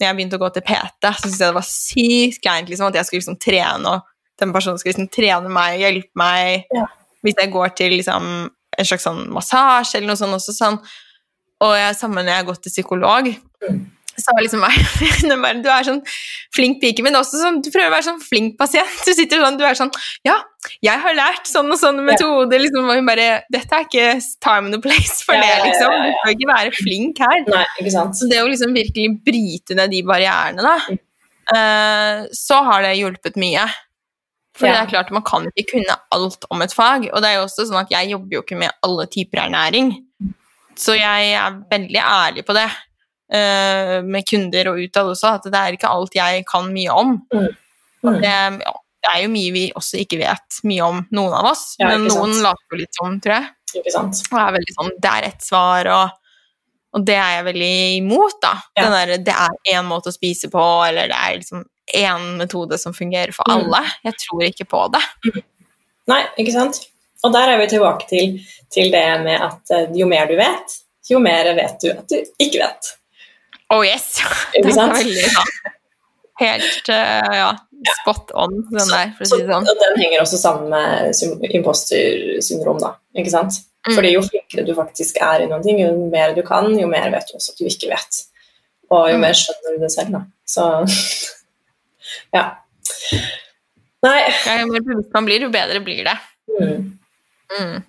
når jeg begynte å gå til PT, så syntes jeg det var sykt kleint liksom, at jeg skulle liksom trene, og den personen skulle liksom trene meg og hjelpe meg Ja. hvis jeg går til liksom en slags sånn massasje eller noe sånt også sånn. Og jeg, sammen når jeg har gått til psykolog, Mm. Så har liksom meg Du er sånn flink pike, men også sånn, du prøver å være sånn flink pasient. Du sitter sånn, du er sånn Ja, jeg har lært sånn og sånn metode, liksom, og hun bare Dette er ikke time and place for Ja, det, liksom. Du bør ikke være flink her. Nei, ikke sant? Så det å liksom virkelig bryte ned de barrierene, da, Mm. eh, så har det hjulpet mye. For Ja. det er klart man kan ikke kunne alt om et fag, og det er jo også sånn at jeg jobber jo ikke med alle typer ernæring. Så jeg er veldig ærlig på det med kunder og utad også, at det er ikke alt jeg kan mye om. Mm. Det, ja, det er jo mye vi også ikke vet mye om, noen av oss, Ja, men noen later jo litt som, tror jeg. Ikke sant? Og er veldig sånn Det er ett svar, og, og det er jeg veldig imot, da. Ja. Den der, det er én måte å spise på, eller det er liksom én metode som fungerer for Mm. alle. Jeg tror ikke på det. Nei, ikke sant? Og der er vi tilbake til, til det med at eh, jo mer du vet, jo mer vet du at du ikke vet. Oh yes! Ikke sant? veldig ja. Helt uh, ja, spot on, den der, Så, si det sånn. og den henger også sammen med impostersyndrom, da. Ikke sant? Mm. Fordi jo flinkere du faktisk er i noen ting, jo mer du kan, jo mer vet du også at du ikke vet. Og jo Mm. mer skjønner du det selv, da. Så ja. Nei. Ja, jo mer bevisst man blir, jo bedre blir det. Mm.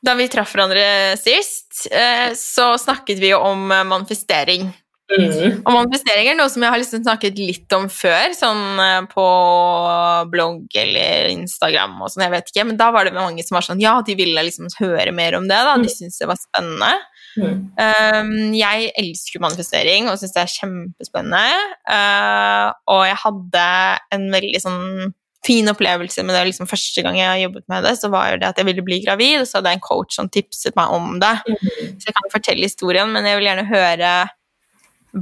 Mm. Da vi traff hverandre sist, eh, så snakket vi jo om eh, manifestering. Mm. Og manifestering er noe som jeg har liksom snakket litt om før, sånn eh, på blogg eller Instagram og sånn, jeg vet ikke, men da var det mange som var sånn, ja, de ville liksom høre mer om det da, de syntes det var spennende. Mm. Um, jeg elsker manifestering og synes det er kjempespennende, uh, og jeg hadde en veldig sånn fin opplevelse med det liksom første gang jeg jobbet med det, så var det at jeg ville bli gravid, og så hadde jeg en coach som tipset meg om det. Mm. Så jeg kan fortelle historien, men jeg vil gjerne høre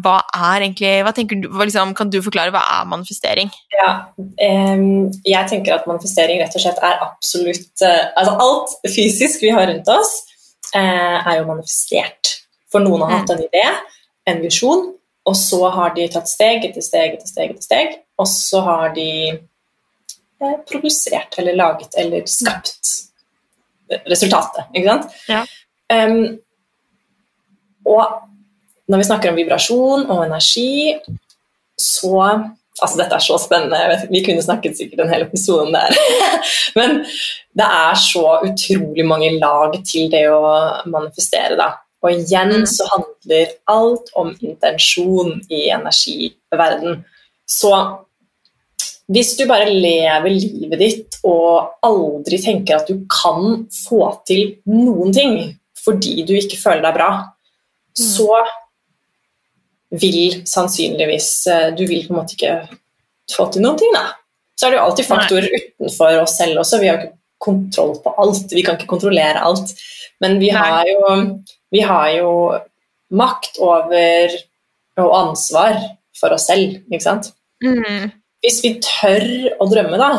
hva er egentlig hva du, hva liksom, Kan du forklare hva er manifestering? Ja, um, jeg tenker at manifestering rett og slett er absolutt uh, Altså alt fysisk vi har rundt oss, uh, er jo manifestert. For noen har hatt en idé, en visjon, og så har de tatt steg etter steg etter steg, etter steg og så har de produsert eller laget eller skapt resultatet, ikke sant? Ja. Um, og når vi snakker om vibrasjon og energi, så Altså, dette er så spennende. Vi kunne snakket sikkert en hel episode om det her. Men det er så utrolig mange lag til det å manifestere, da. Og igjen mm. så handler alt om intensjon i energiverden. Så hvis du bare lever livet ditt og aldri tenker at du kan få til noen ting fordi du ikke føler deg bra, mm. så vil sannsynligvis eh, Du vil på en måte ikke få til noen ting, da. Så er det jo alltid faktorer Nei. utenfor oss selv også. Vi har ikke kontroll på alt. Vi kan ikke kontrollere alt. Men vi har jo, vi har jo makt over og ansvar for oss selv, ikke sant. Mm. Hvis vi tør å drømme, da,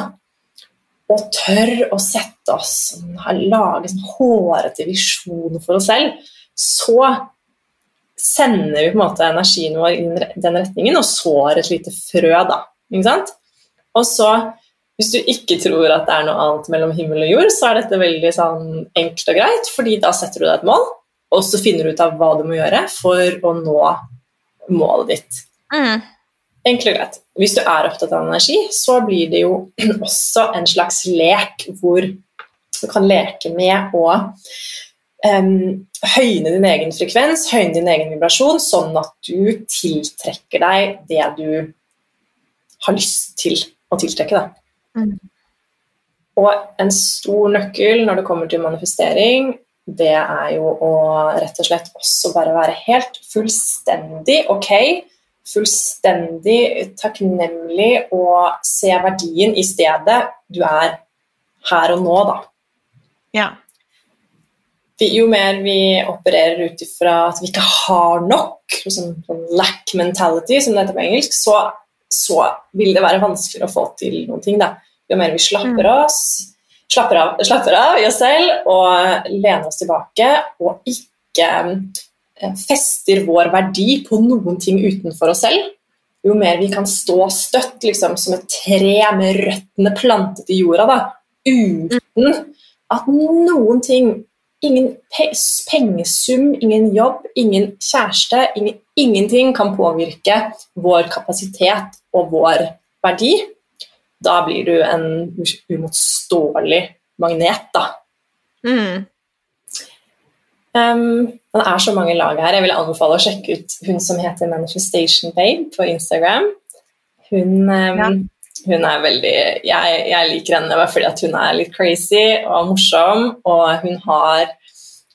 og tør å sette oss lage sånn hårete visjoner for oss selv, så sender vi på en måte energien vår i den retningen og sår et lite frø. da, ikke sant? Og så, hvis du ikke tror at det er noe annet mellom himmel og jord, så er dette veldig sånn enkelt og greit, fordi da setter du deg et mål, og så finner du ut av hva du må gjøre for å nå målet ditt. Mm. Enkelt og greit. Hvis du er opptatt av energi, så blir det jo også en slags lek hvor du kan leke med å um, høyne din egen frekvens, høyne din egen vibrasjon, sånn at du tiltrekker deg det du har lyst til å tiltrekke. Mm. Og en stor nøkkel når det kommer til manifestering, det er jo å rett og slett også bare være helt fullstendig ok, fullstendig takknemlig og se verdien i stedet du er her og nå, da. Ja jo mer vi opererer ut ifra at vi ikke har nok, liksom, lack mentality, som det heter på engelsk, så, så, vil det være vanskeligere å få til noen ting. Da. Jo mer vi slapper, mm. oss, slapper, av, slapper av i oss selv og lener oss tilbake og ikke fester vår verdi på noen ting utenfor oss selv, jo mer vi kan stå støtt liksom, som et tre med røttene plantet i jorda, da, uten at noen ting Ingen pengesum, ingen jobb, ingen kjæreste, ingen, ingenting kan påvirke vår kapasitet og vår verdi. Da blir du en umotståelig magnet, da. Mm. Um, det er så mange lag her. Jeg vil anbefale å sjekke ut hun som heter Manifestation Babe på Instagram. Hun um, ja hun er veldig jeg, jeg, liker henne bare fordi at hun er litt crazy og morsom, og hun har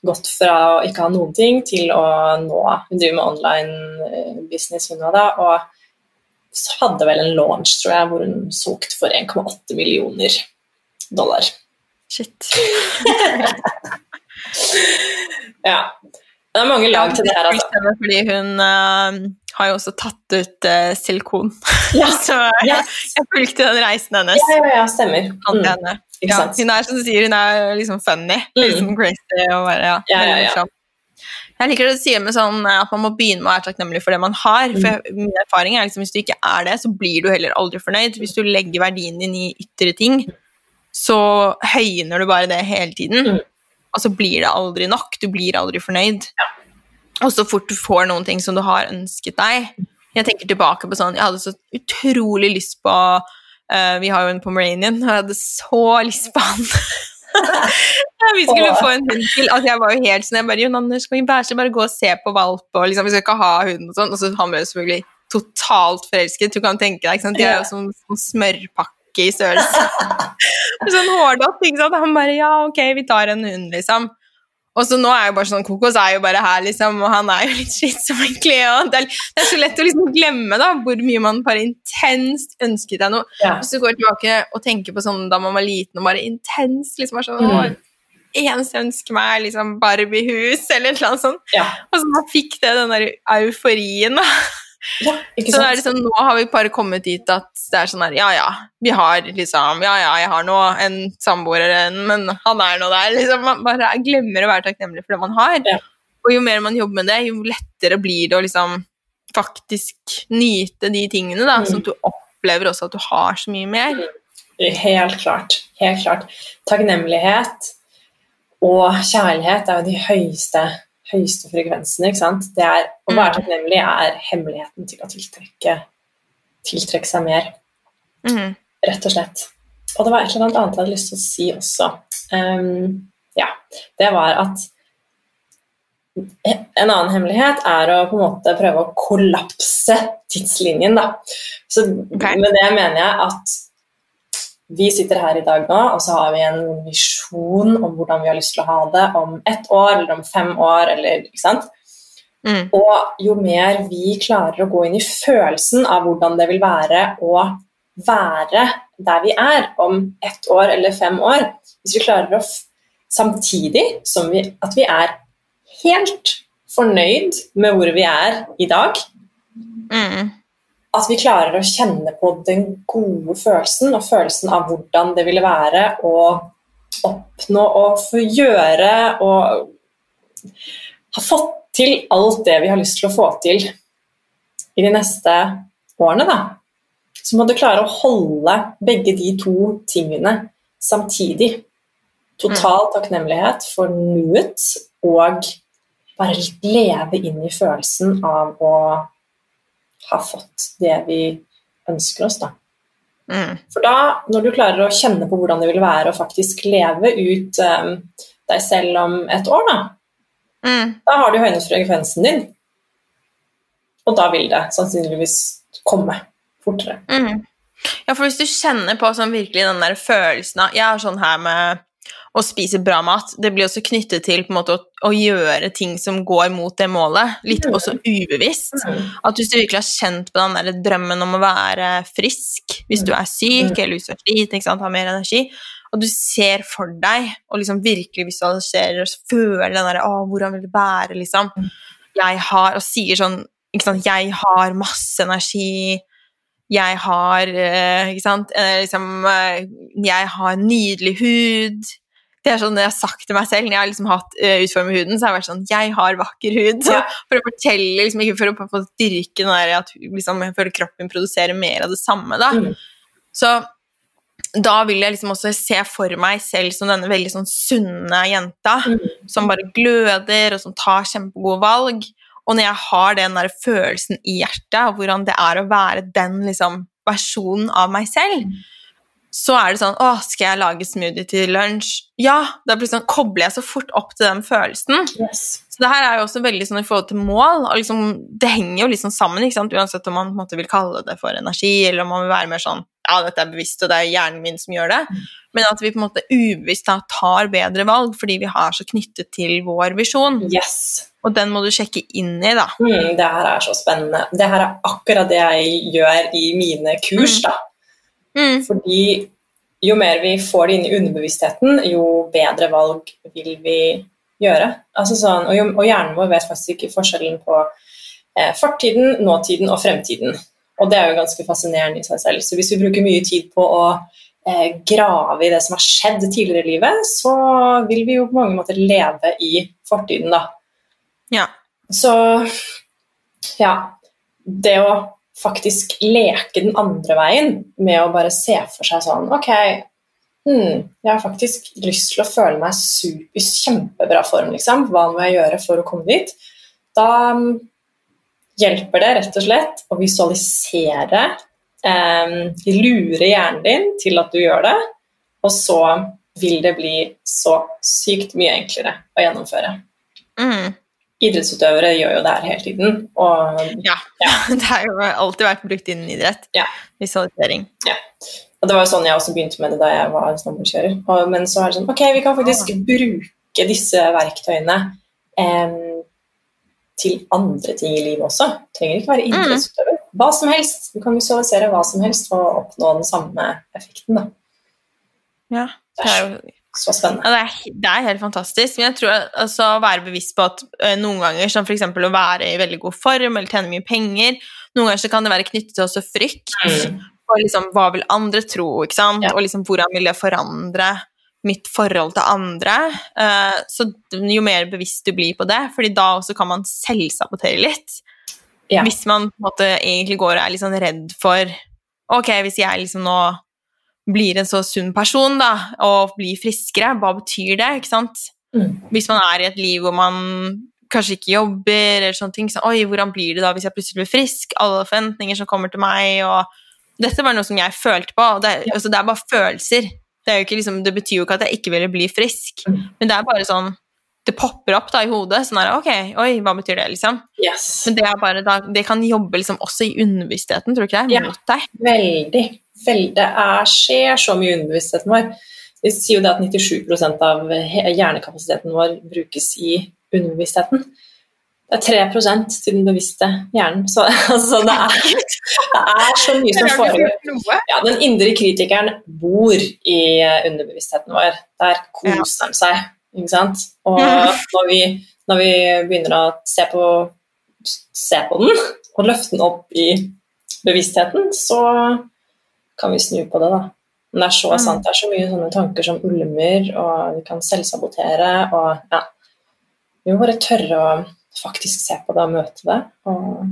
gått fra å ikke ha noen ting til å nå Hun driver med online eh, business, hun da, og hadde vel en launch, tror jeg, hvor hun solgte for 1,8 millioner dollar. Shit. ja. Det er mange lag til det her. Altså. Fordi hun uh, har jo også tatt ut uh, silikon. Ja. så yes. jeg fulgte den reisen hennes. Ja, ja, ja stemmer. Mm. Ja, hun er som du sier, hun er liksom funny. Mm. Liksom crazy og bare, ja, ja. Jeg liker det du sier med sånn at man må begynne med å være takknemlig for det man har. For mm. min erfaring er liksom hvis du ikke er det, så blir du heller aldri fornøyd. Hvis du legger verdien din i ytre ting, så høyner du bare det hele tiden. Mm og så blir det aldri nok. Du blir aldri fornøyd. Ja. Og så fort du får noen ting som du har ønsket deg Jeg tenker tilbake på sånn Jeg hadde så utrolig lyst på uh, Vi har jo en Pomeranian, og jeg hadde så lyst på han. vi skulle få en hund til. Altså, jeg var jo helt sånn jeg bare, Jon Anders, kan vi bæsje, bare gå og se på valp, og liksom, vi skal ikke ha hund og sånn. Og så han ble jo selvfølgelig totalt forelsket. Du kan tenke deg, ikke sant? De er jo som, som smørpakke pakke i størrelse. sånn hårdott, ikke sant. Han bare ja, ok, vi tar en hund, liksom. Og så nå er jo bare sånn, Kokos er jo bare her, liksom, og han er jo litt slitsom, egentlig. og det er, det er, så lett å liksom glemme da, hvor mye man bare intenst ønsket deg noe. Ja. Hvis du går tilbake og tenker på sånn da man var liten og bare intenst liksom bare sånn, mm. eneste jeg ønsker meg, er liksom Barbiehus, eller annet sånt. Ja. Og så man fikk det den der euforien, da. Ja, så det er liksom, nå har vi bare kommet dit at det er sånn her Ja, ja, vi har liksom Ja, ja, jeg har nå en samboer, men han er nå der. Liksom, man bare glemmer å være takknemlig for det man har. Ja. Og jo mer man jobber med det, jo lettere blir det å liksom faktisk nyte de tingene, da, mm. sånn at du opplever også at du har så mye mer. Helt klart. Helt klart. Takknemlighet og kjærlighet er jo de høyeste høyeste frekvensene. ikke sant? Det er, Å være mm. takknemlig er hemmeligheten til å tiltrekke tiltrekke seg mer, Mm. rett og slett. Og det var et eller annet annet jeg hadde lyst til å si også. Um, ja, det var at en annen hemmelighet er å på en måte prøve å kollapse tidslinjen. Da. Så okay. Med det mener jeg at vi sitter her i dag nå, og så har vi en visjon om hvordan vi har lyst til å ha det om ett år eller om fem år. Eller, ikke sant? Mm. Og jo mer vi klarer å gå inn i følelsen av hvordan det vil være å være der vi er om ett år eller fem år Hvis vi klarer å Samtidig som vi, at vi er helt fornøyd med hvor vi er i dag, Mm. At vi klarer å kjenne på den gode følelsen og følelsen av hvordan det ville være å oppnå og få gjøre og ha fått til alt det vi har lyst til å få til i de neste årene, da. Så må du klare å holde begge de to tingene samtidig. Total takknemlighet for nuet og bare leve inn i følelsen av å har fått det vi ønsker oss. Da. Mm. For da, når du klarer å kjenne på hvordan det vil være å faktisk leve ut um, deg selv om et år, da, Mm. da har du høynet frekvensen din. Og da vil det sannsynligvis komme fortere. Mm. Ja, for hvis du kjenner på sånn virkelig den der følelsen av Jeg er sånn her med å spise bra mat. Det blir også knyttet til måte å, å gjøre ting som går mot det målet. Litt Mm. også ubevisst. At hvis du virkelig har kjent på den der drømmen om å være frisk hvis du er syk Mm. eller hvis du er sant, har mer energi, og du ser for deg og liksom virkelig visualiserer og føler den derre Å, hvordan vil det være, liksom? Mm. Jeg har Og sier sånn ikke sant, Jeg har masse energi. Jeg har eh, Ikke sant eh, liksom, eh, Jeg har nydelig hud. Det er sånn jeg har sagt til meg selv når jeg har liksom hatt uh, utformet huden, så har jeg vært sånn Jeg har vakker hud. Så, Ja. for å fortelle, liksom, ikke for å få måte dyrke den der at liksom, jeg føler kroppen produserer mer av det samme, da. Mm. Så da vil jeg liksom også se for meg selv som denne veldig sånn sunne jenta Mm. som bare gløder, og som tar kjempegode valg. Og når jeg har den der følelsen i hjertet og hvordan det er å være den liksom, versjonen av meg selv, så er det sånn Å, skal jeg lage smoothie til lunsj? Ja! Da blir sånn, kobler jeg så fort opp til den følelsen. Yes. Så det her er jo også veldig sånn i forhold til mål, og liksom, det henger jo liksom sammen, ikke sant? uansett om man på en måte vil kalle det for energi, eller om man vil være mer sånn ja, dette er bevisst, og det er hjernen min som gjør det, men at vi på en måte ubevisst da tar bedre valg, fordi vi har så knyttet til vår visjon, yes. og den må du sjekke inn i, da. Mm, det her er så spennende. Det her er akkurat det jeg gjør i mine kurs. da. Mm. Fordi jo mer vi får det inn i underbevisstheten, jo bedre valg vil vi gjøre. Altså sånn, og, jo, og hjernen vår vet faktisk ikke forskjellen på eh, fortiden, nåtiden og fremtiden. Og det er jo ganske fascinerende i seg selv. Så hvis vi bruker mye tid på å eh, grave i det som har skjedd tidligere i livet, så vil vi jo på mange måter leve i fortiden, da. Ja. Så ja, det å faktisk leke den andre veien med å bare se for seg sånn Ok, hmm, jeg har faktisk lyst til å føle meg i kjempebra form, liksom. Hva må jeg gjøre for å komme dit? Da mm, hjelper det rett og slett å visualisere, eh, lure hjernen din til at du gjør det, og så vil det bli så sykt mye enklere å gjennomføre Mm. Idrettsutøvere gjør jo det her hele tiden. Og ja. Det har jo alltid vært brukt innen idrett. Ja. Visualisering. Og det var jo sånn jeg også begynte med det da jeg var snowboardkjører. Men så er det sånn Ok, vi kan faktisk bruke disse verktøyene em, til andre ting i livet også. Trenger ikke være idrettsutøver. Hva som helst. Du kan visualisere hva som helst og oppnå den samme effekten. Da. Ja. Det er jo Så spennende. Ja, det, er, det er helt fantastisk. Men jeg tror altså, å være bevisst på at uh, noen ganger, som f.eks. å være i veldig god form eller tjene mye penger, noen ganger så kan det være knyttet til også frykt. Mm. Og liksom, hva vil andre tro, ikke sant? Ja. Og liksom, hvordan vil det forandre mitt forhold til andre? Uh, så jo mer bevisst du blir på det, fordi da også kan man selvsabotere litt. Ja. Hvis man på en måte egentlig går og er litt sånn redd for Ok, hvis jeg liksom nå blir en så sunn person da, og blir friskere, hva betyr det? ikke sant? Mm. Hvis man er i et liv hvor man kanskje ikke jobber, eller sånne ting. Så, Oi, hvordan blir det da hvis jeg plutselig blir frisk? Alle forventninger som kommer til meg, og Dette var noe som jeg følte på, og det, er- altså, det er bare følelser. Det, er jo ikke, liksom, det betyr jo ikke at jeg ikke ville bli frisk, Mm. men det er bare sånn Det popper opp da i hodet. Sånn her, ok, oi, hva betyr det, liksom? Yes. Men det er bare da, det kan jobbe liksom også i underbevisstheten, tror du ikke det? Ja. Mot deg. Veldig. Veldig. Det er, skjer så mye i underbevisstheten vår. Vi sier jo det at 97% av hjernekapasiteten vår brukes i underbevisstheten. Det er 3 til den bevisste hjernen. Så altså, det, er, det er så mye som foregår. Ja, den indre kritikeren bor i eh, underbevisstheten vår. Der koser den seg. Ikke sant? Og når vi, når vi begynner å se på, se på den og løfte den opp i bevisstheten, så kan vi snu på det. da. Men det er så Mm. sant. Det er så mye sånne tanker som ulmer, og vi kan selvsabotere. og ja, Vi må bare tørre å faktisk se på det og møte det. Og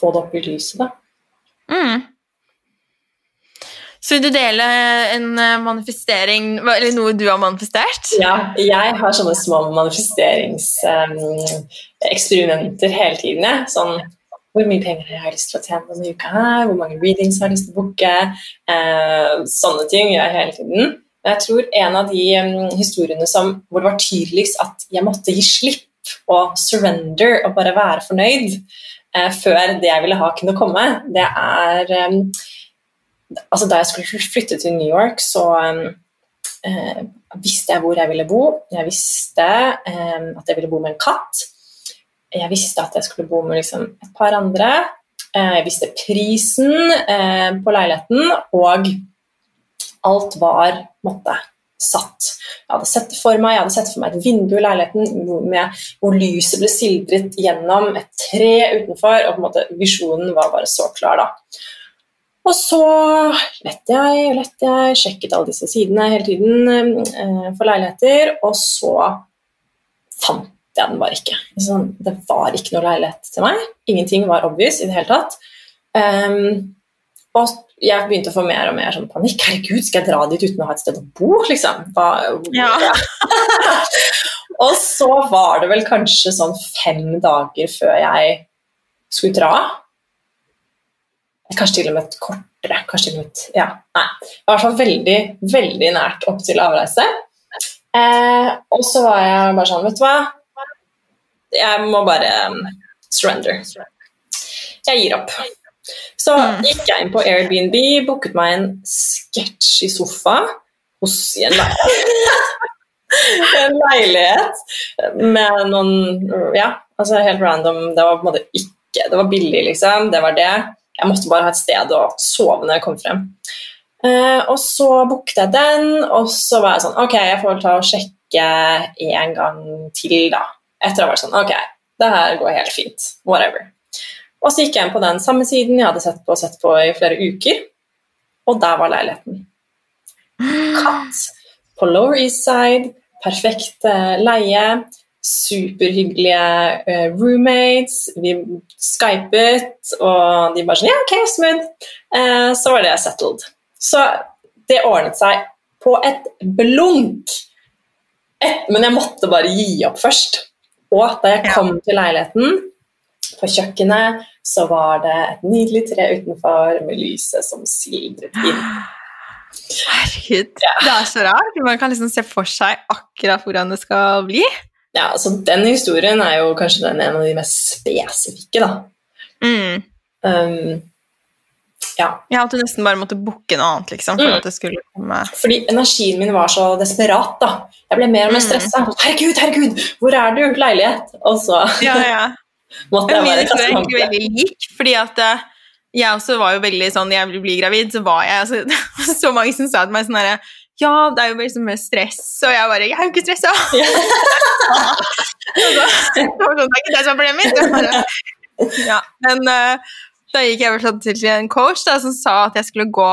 få det opp i lyset, da. Mm. Så vil du dele en eh, manifestering, eller noe du har manifestert? Ja, jeg har sånne små manifesteringseksperimenter hele tiden. Jeg. Sånn, hvor mye penger har jeg lyst til å tjene denne uka? her? Hvor mange readings har jeg lyst til å booke? Eh, sånne ting gjør jeg hele tiden. Men jeg tror en av de um, historiene som, hvor det var tydeligst at jeg måtte gi slipp og surrender og bare være fornøyd eh, før det jeg ville ha, kunne komme, det er um, altså Da jeg skulle flytte til New York, så um, eh, visste jeg hvor jeg ville bo. Jeg visste eh, at jeg ville bo med en katt. Jeg visste at jeg skulle bo med liksom, et par andre. Eh, jeg visste prisen eh, på leiligheten, og alt var måtte, satt. Jeg hadde sett det for meg, jeg hadde sett for meg et vindu i leiligheten med, hvor lyset ble sildret gjennom et tre utenfor, og måte visjonen var bare så klar da. Og så lette jeg og lette jeg, sjekket alle disse sidene hele tiden eh, for leiligheter, og så fant jeg den bare ikke. Sånn, det var ikke noe leilighet til meg. Ingenting var obvious i det hele tatt. Um, og jeg begynte å få mer og mer sånn panikk. Herregud, skal jeg dra dit uten å ha et sted å bo? Liksom? Hva, Ja. og så var det vel kanskje sånn fem dager før jeg skulle dra. Kanskje til og med et kortere. Kanskje til og med et, ja, nei. Det var i hvert fall veldig, veldig nært opp til avreise. Eh, og så var jeg bare sånn, vet du hva? Jeg må bare um, surrender. Jeg gir opp. Så Mm. gikk jeg inn på Airbnb, booket meg en sketchy sofa hos en leilighet. en leilighet med noen Ja, altså helt random. Det var på en måte ikke Det var billig, liksom. Det var det. Jeg måtte bare ha et sted å sove når jeg kom frem. Eh, og så booket jeg den, og så var jeg sånn Ok, jeg får vel ta og sjekke en gang til, da. Etter å ha vært sånn Ok, det her går helt fint. Whatever. Og så gikk jeg inn på den samme siden jeg hadde sett på sett på i flere uker, og der var leiligheten. Katt på Lower East Side, perfekt leie, superhyggelige uh, roommates. Vi skypet, og de bare sånn Ja, ok, smooth. Uh, så var det settled. Så det ordnet seg på et blunk. Et, men jeg måtte bare gi opp først. Og da jeg kom til leiligheten, på kjøkkenet, så var det et nydelig tre utenfor med lyset som sildret inn. Herregud, det er så rart. Man kan liksom se for seg akkurat hvordan det skal bli. Ja, så Den historien er jo kanskje den en av de mest spesifikke, da. Mm. Um, ja, Ja, at du nesten bare måtte booke noe annet, liksom, for Mm. at det skulle komme fordi energien min var så desperat, da. Jeg ble mer og mer Mm. Herregud, herregud, hvor er du? Leilighet? Og så Ja, ja. måtte jeg min er meg egentlig veldig lik, fordi at eh, jeg også var jo veldig sånn jeg ville bli gravid, så var jeg altså, Så mange som sa til meg sånn herre Ja, det er jo liksom mer stress, og jeg bare Jeg er jo ikke stressa! det var sånn, det er ikke det som er problemet mitt. Ja, men eh, da gikk jeg vel sånn til en coach da, som sa at jeg skulle gå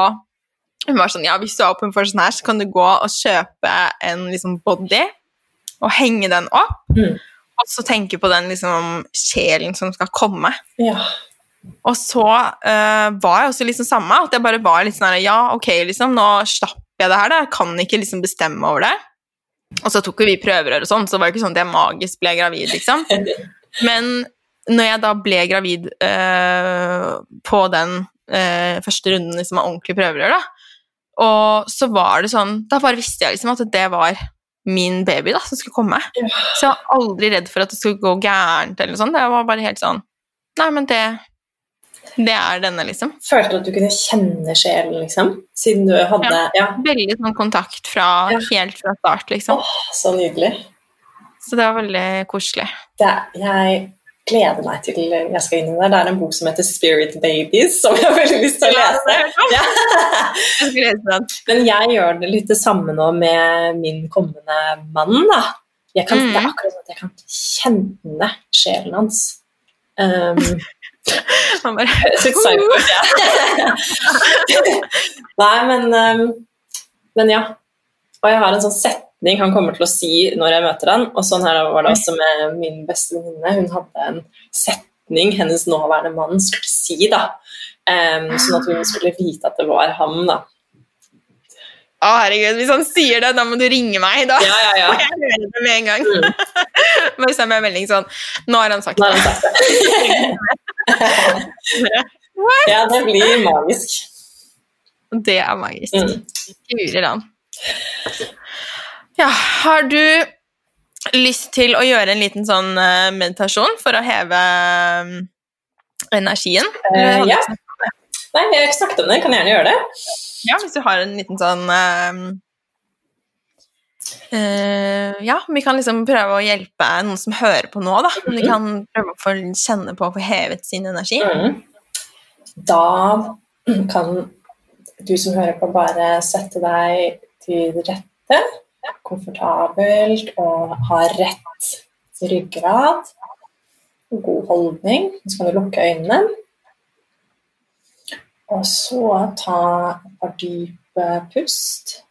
Hun var sånn Ja, hvis du er åpen for sånn her, så kan du gå og kjøpe en liksom body og henge den opp. Mm. Og så tenke på den liksom, sjelen som skal komme. Ja. Og så uh, var jeg også liksom samme, at jeg bare var litt sånn Ja, ok, liksom, nå slapp jeg det her, da. Jeg kan ikke liksom bestemme over det. Og så tok jo vi prøverør og sånn, så det var jo ikke sånn at jeg magisk ble gravid, liksom. Men når jeg da ble gravid eh, på den eh, første runden liksom, av ordentlig prøverør, da, og så var det sånn Da bare visste jeg liksom at det var min baby da, som skulle komme. Så jeg var aldri redd for at det skulle gå gærent. eller noe sånt. Det var bare helt sånn Nei, men det, det er denne, liksom. Følte du at du kunne kjenne sjelen, liksom? Siden du hadde Ja. ja. Veldig sånn kontakt fra, Ja. helt fra start, liksom. Åh, så nydelig. Så det var veldig koselig. Det, jeg gleder meg til jeg skal inn i det. Det er en bok som heter 'Spirit Babies', som jeg har veldig lyst til å lese. Ja. Men jeg gjør det litt det samme nå med min kommende mann. da. Jeg kan, Det er Mhm. akkurat sånn at jeg kan kjenne sjelen hans. Um, Han bare. Nei, men, um, men ja. Og jeg har en sånn setning han kommer til å si når jeg møter han. Og sånn her var det også med min beste venninne. Hun hadde en setning hennes nåværende mann skulle si, da. Um, sånn at hun skulle vite at det var ham, da. Å, herregud, hvis han sier det, da må du ringe meg, da. Ja, ja, ja. jeg høre det med en gang. Mm. Bare send meg en melding sånn Nå har han sagt Nå har det. han sagt det. ja, det blir magisk. Det er magisk. Mm. Lurer land. Ja, har du lyst til å gjøre en liten sånn eh, meditasjon for å heve eh, energien? Du ja. Nei, vi har ikke snakket om det. Kan gjerne gjøre det. ja, hvis du har en liten sånn uh, uh, Ja, vi kan liksom prøve å hjelpe noen som hører på nå, da. Om de kan prøve å få kjenne på å få hevet sin energi. Mm. Da kan du som hører på, bare sette deg til rette, komfortabelt og ha rett ryggrad, god holdning. Så kan du lukke øynene. Og så ta et par dype pust.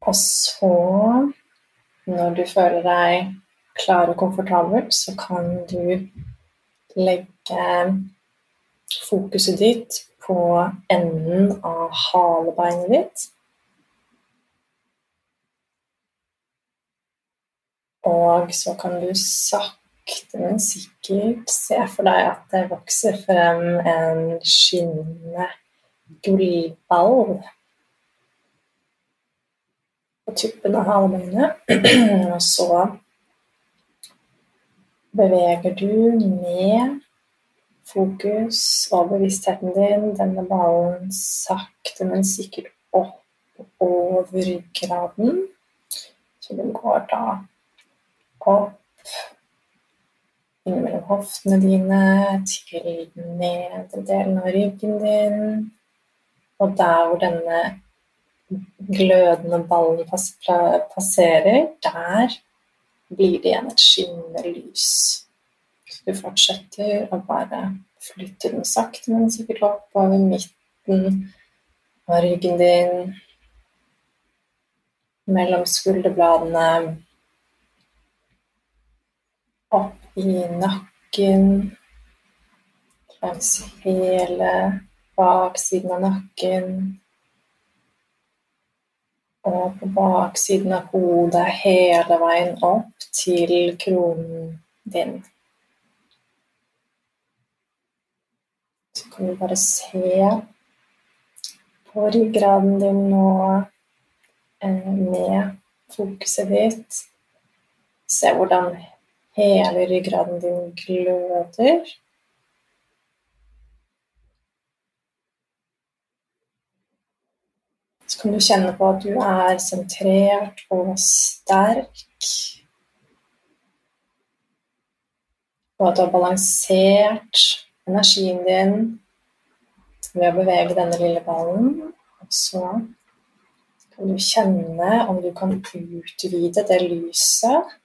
Og så, når du føler deg klar og komfortabel, så kan du legge fokuset ditt på enden av halebeinet ditt. Og så kan du sakte, men sikkert se for deg at det vokser frem en skinnende gullball på tuppen av halebeinet. Og så beveger du med fokus og bevisstheten din denne ballen sakte, men sikkert opp over ryggraden. Så den går da opp innimellom hoftene dine til den nedre delen av ryggen din. Og der hvor denne glødende ballen passerer, der blir det igjen et skinnende lys. Du fortsetter å bare flytte den sakte, men sikkert oppover midten av ryggen din, mellom skulderbladene, opp i nakken, langs hele baksiden av nakken, og på baksiden av hodet hele veien opp til kronen din. Så kan du bare se på ryggraden din nå eh, med fokuset ditt. Se hvordan hele ryggraden din gløder. Så kan du kjenne på at du er sentrert og sterk. Og at du har balansert energien din ved å bevege denne lille ballen. Og så kan du kjenne om du kan utvide det lyset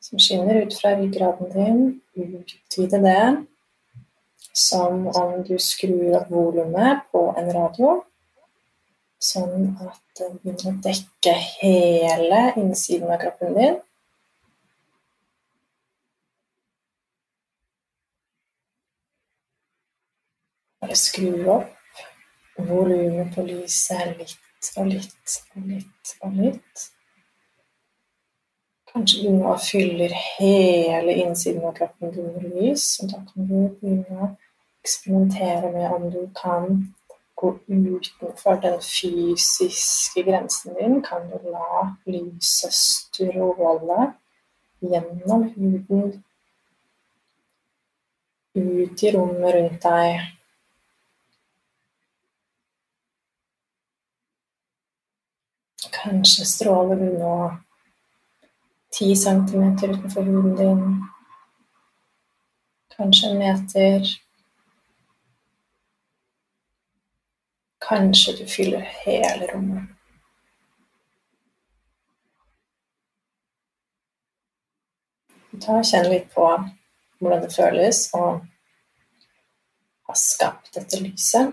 som skinner ut fra ryggraden din. Utvide det som om du skrur opp volumet på en radio. Sånn at det begynner å dekke hele innsiden av kroppen din. Bare skru opp volumet på lyset litt og litt og litt og litt. Kanskje du nå fyller hele innsiden av kroppen din med lys, og da kan du begynne å eksperimentere med om du kan gå utenfor den fysiske grensen din. Kan du la lyset stråle gjennom huden, ut i rommet rundt deg. Kanskje stråler du nå ti centimeter utenfor huden din. Kanskje en meter. Kanskje du fyller hele rommet. Ta og Kjenn litt på hvordan det føles å ha skapt dette lyset.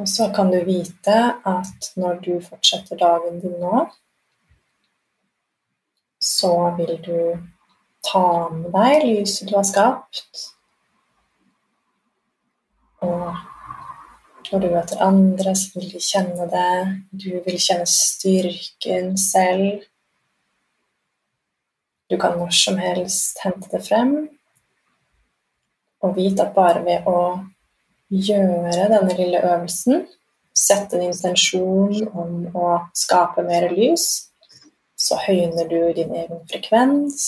Og så kan du vite at når du fortsetter dagen din nå, så vil du ta med deg lyset du har skapt. Og når du møter andre, så vil de kjenne det. Du vil kjenne styrken selv. Du kan når som helst hente det frem. Og vite at bare ved å gjøre denne lille øvelsen, sette en intensjon om å skape mer lys, så høyner du din egen frekvens.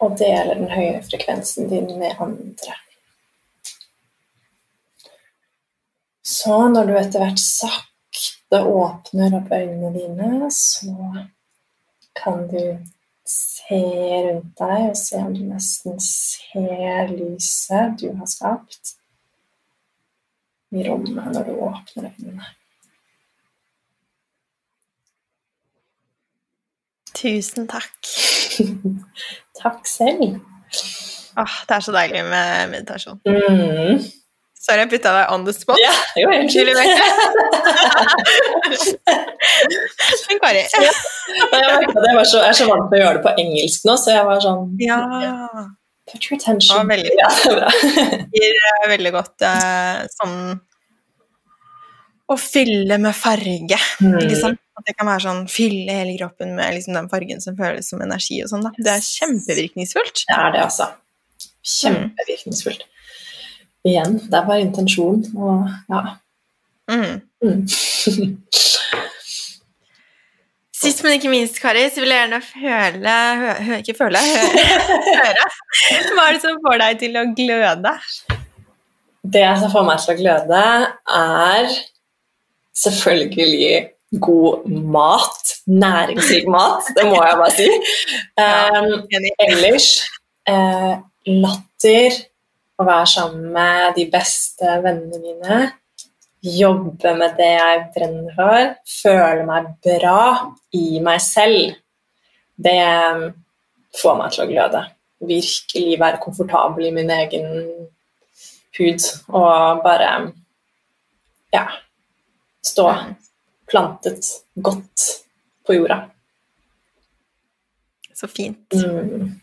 Og deler den høye frekvensen din med andre. Så når du etter hvert sakte åpner opp øynene dine, så kan du se rundt deg og se om du nesten ser lyset du har skapt i rommet når du åpner øynene. Tusen takk. takk selv. Åh, det er så deilig med meditasjon. Mm. Sorry, jeg putta deg on the spot. Ja, helt Unnskyld, Men Kari ja. Jeg jeg, så, er så vant til å gjøre det på engelsk nå, så jeg var sånn Ja. Put your attention. Veldig Ja, det gir eh, veldig godt eh, sånn Å fylle med farge. Liksom. At det kan være sånn fylle hele kroppen med liksom, den fargen som føles som energi. og sånn. Det er kjempevirkningsfullt. Det er det, altså. Kjempevirkningsfullt. Igjen, det er bare intensjon og ja. Mm. Mm. Sist, men ikke minst, Kari, så vil jeg gjerne føle hø, hø, Ikke føle, hø, høre. Hva er det som får deg til å gløde? Det som får meg til å gløde, er selvfølgelig god mat. Næringsrik mat, det må jeg bare si. Um, ellers uh, latter, å være sammen med de beste vennene mine, jobbe med det jeg brenner for, føle meg bra i meg selv, det um, får meg til å gløde. Virkelig være komfortabel i min egen hud og bare ja, stå plantet godt på jorda. Så fint. Mm.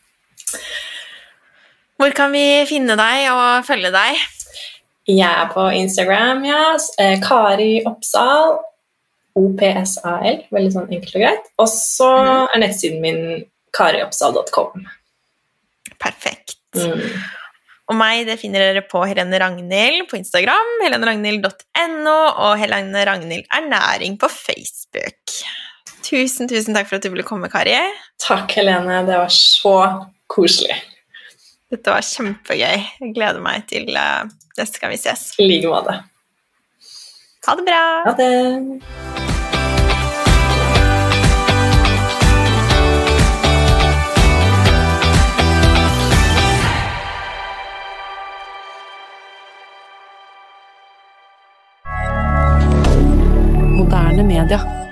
Hvor kan vi finne deg og følge deg? Jeg er på Instagram, ja. Eh, Kari Oppsal. OPSAL. Veldig sånn enkelt og greit. Og så er nettsiden min karioppsal.com. Perfekt. Mm. Og meg det finner dere på Helene Ragnhild på Instagram, heleneragnhild.no og Helene Ragnhild Ernæring på Facebook. Tusen, tusen takk for at du ville komme, Kari. Takk, Helene. Det var så koselig. Dette var kjempegøy. Jeg gleder meg til uh, neste gang vi ses. I like måte. Ha det bra! Ha det. Moderne media.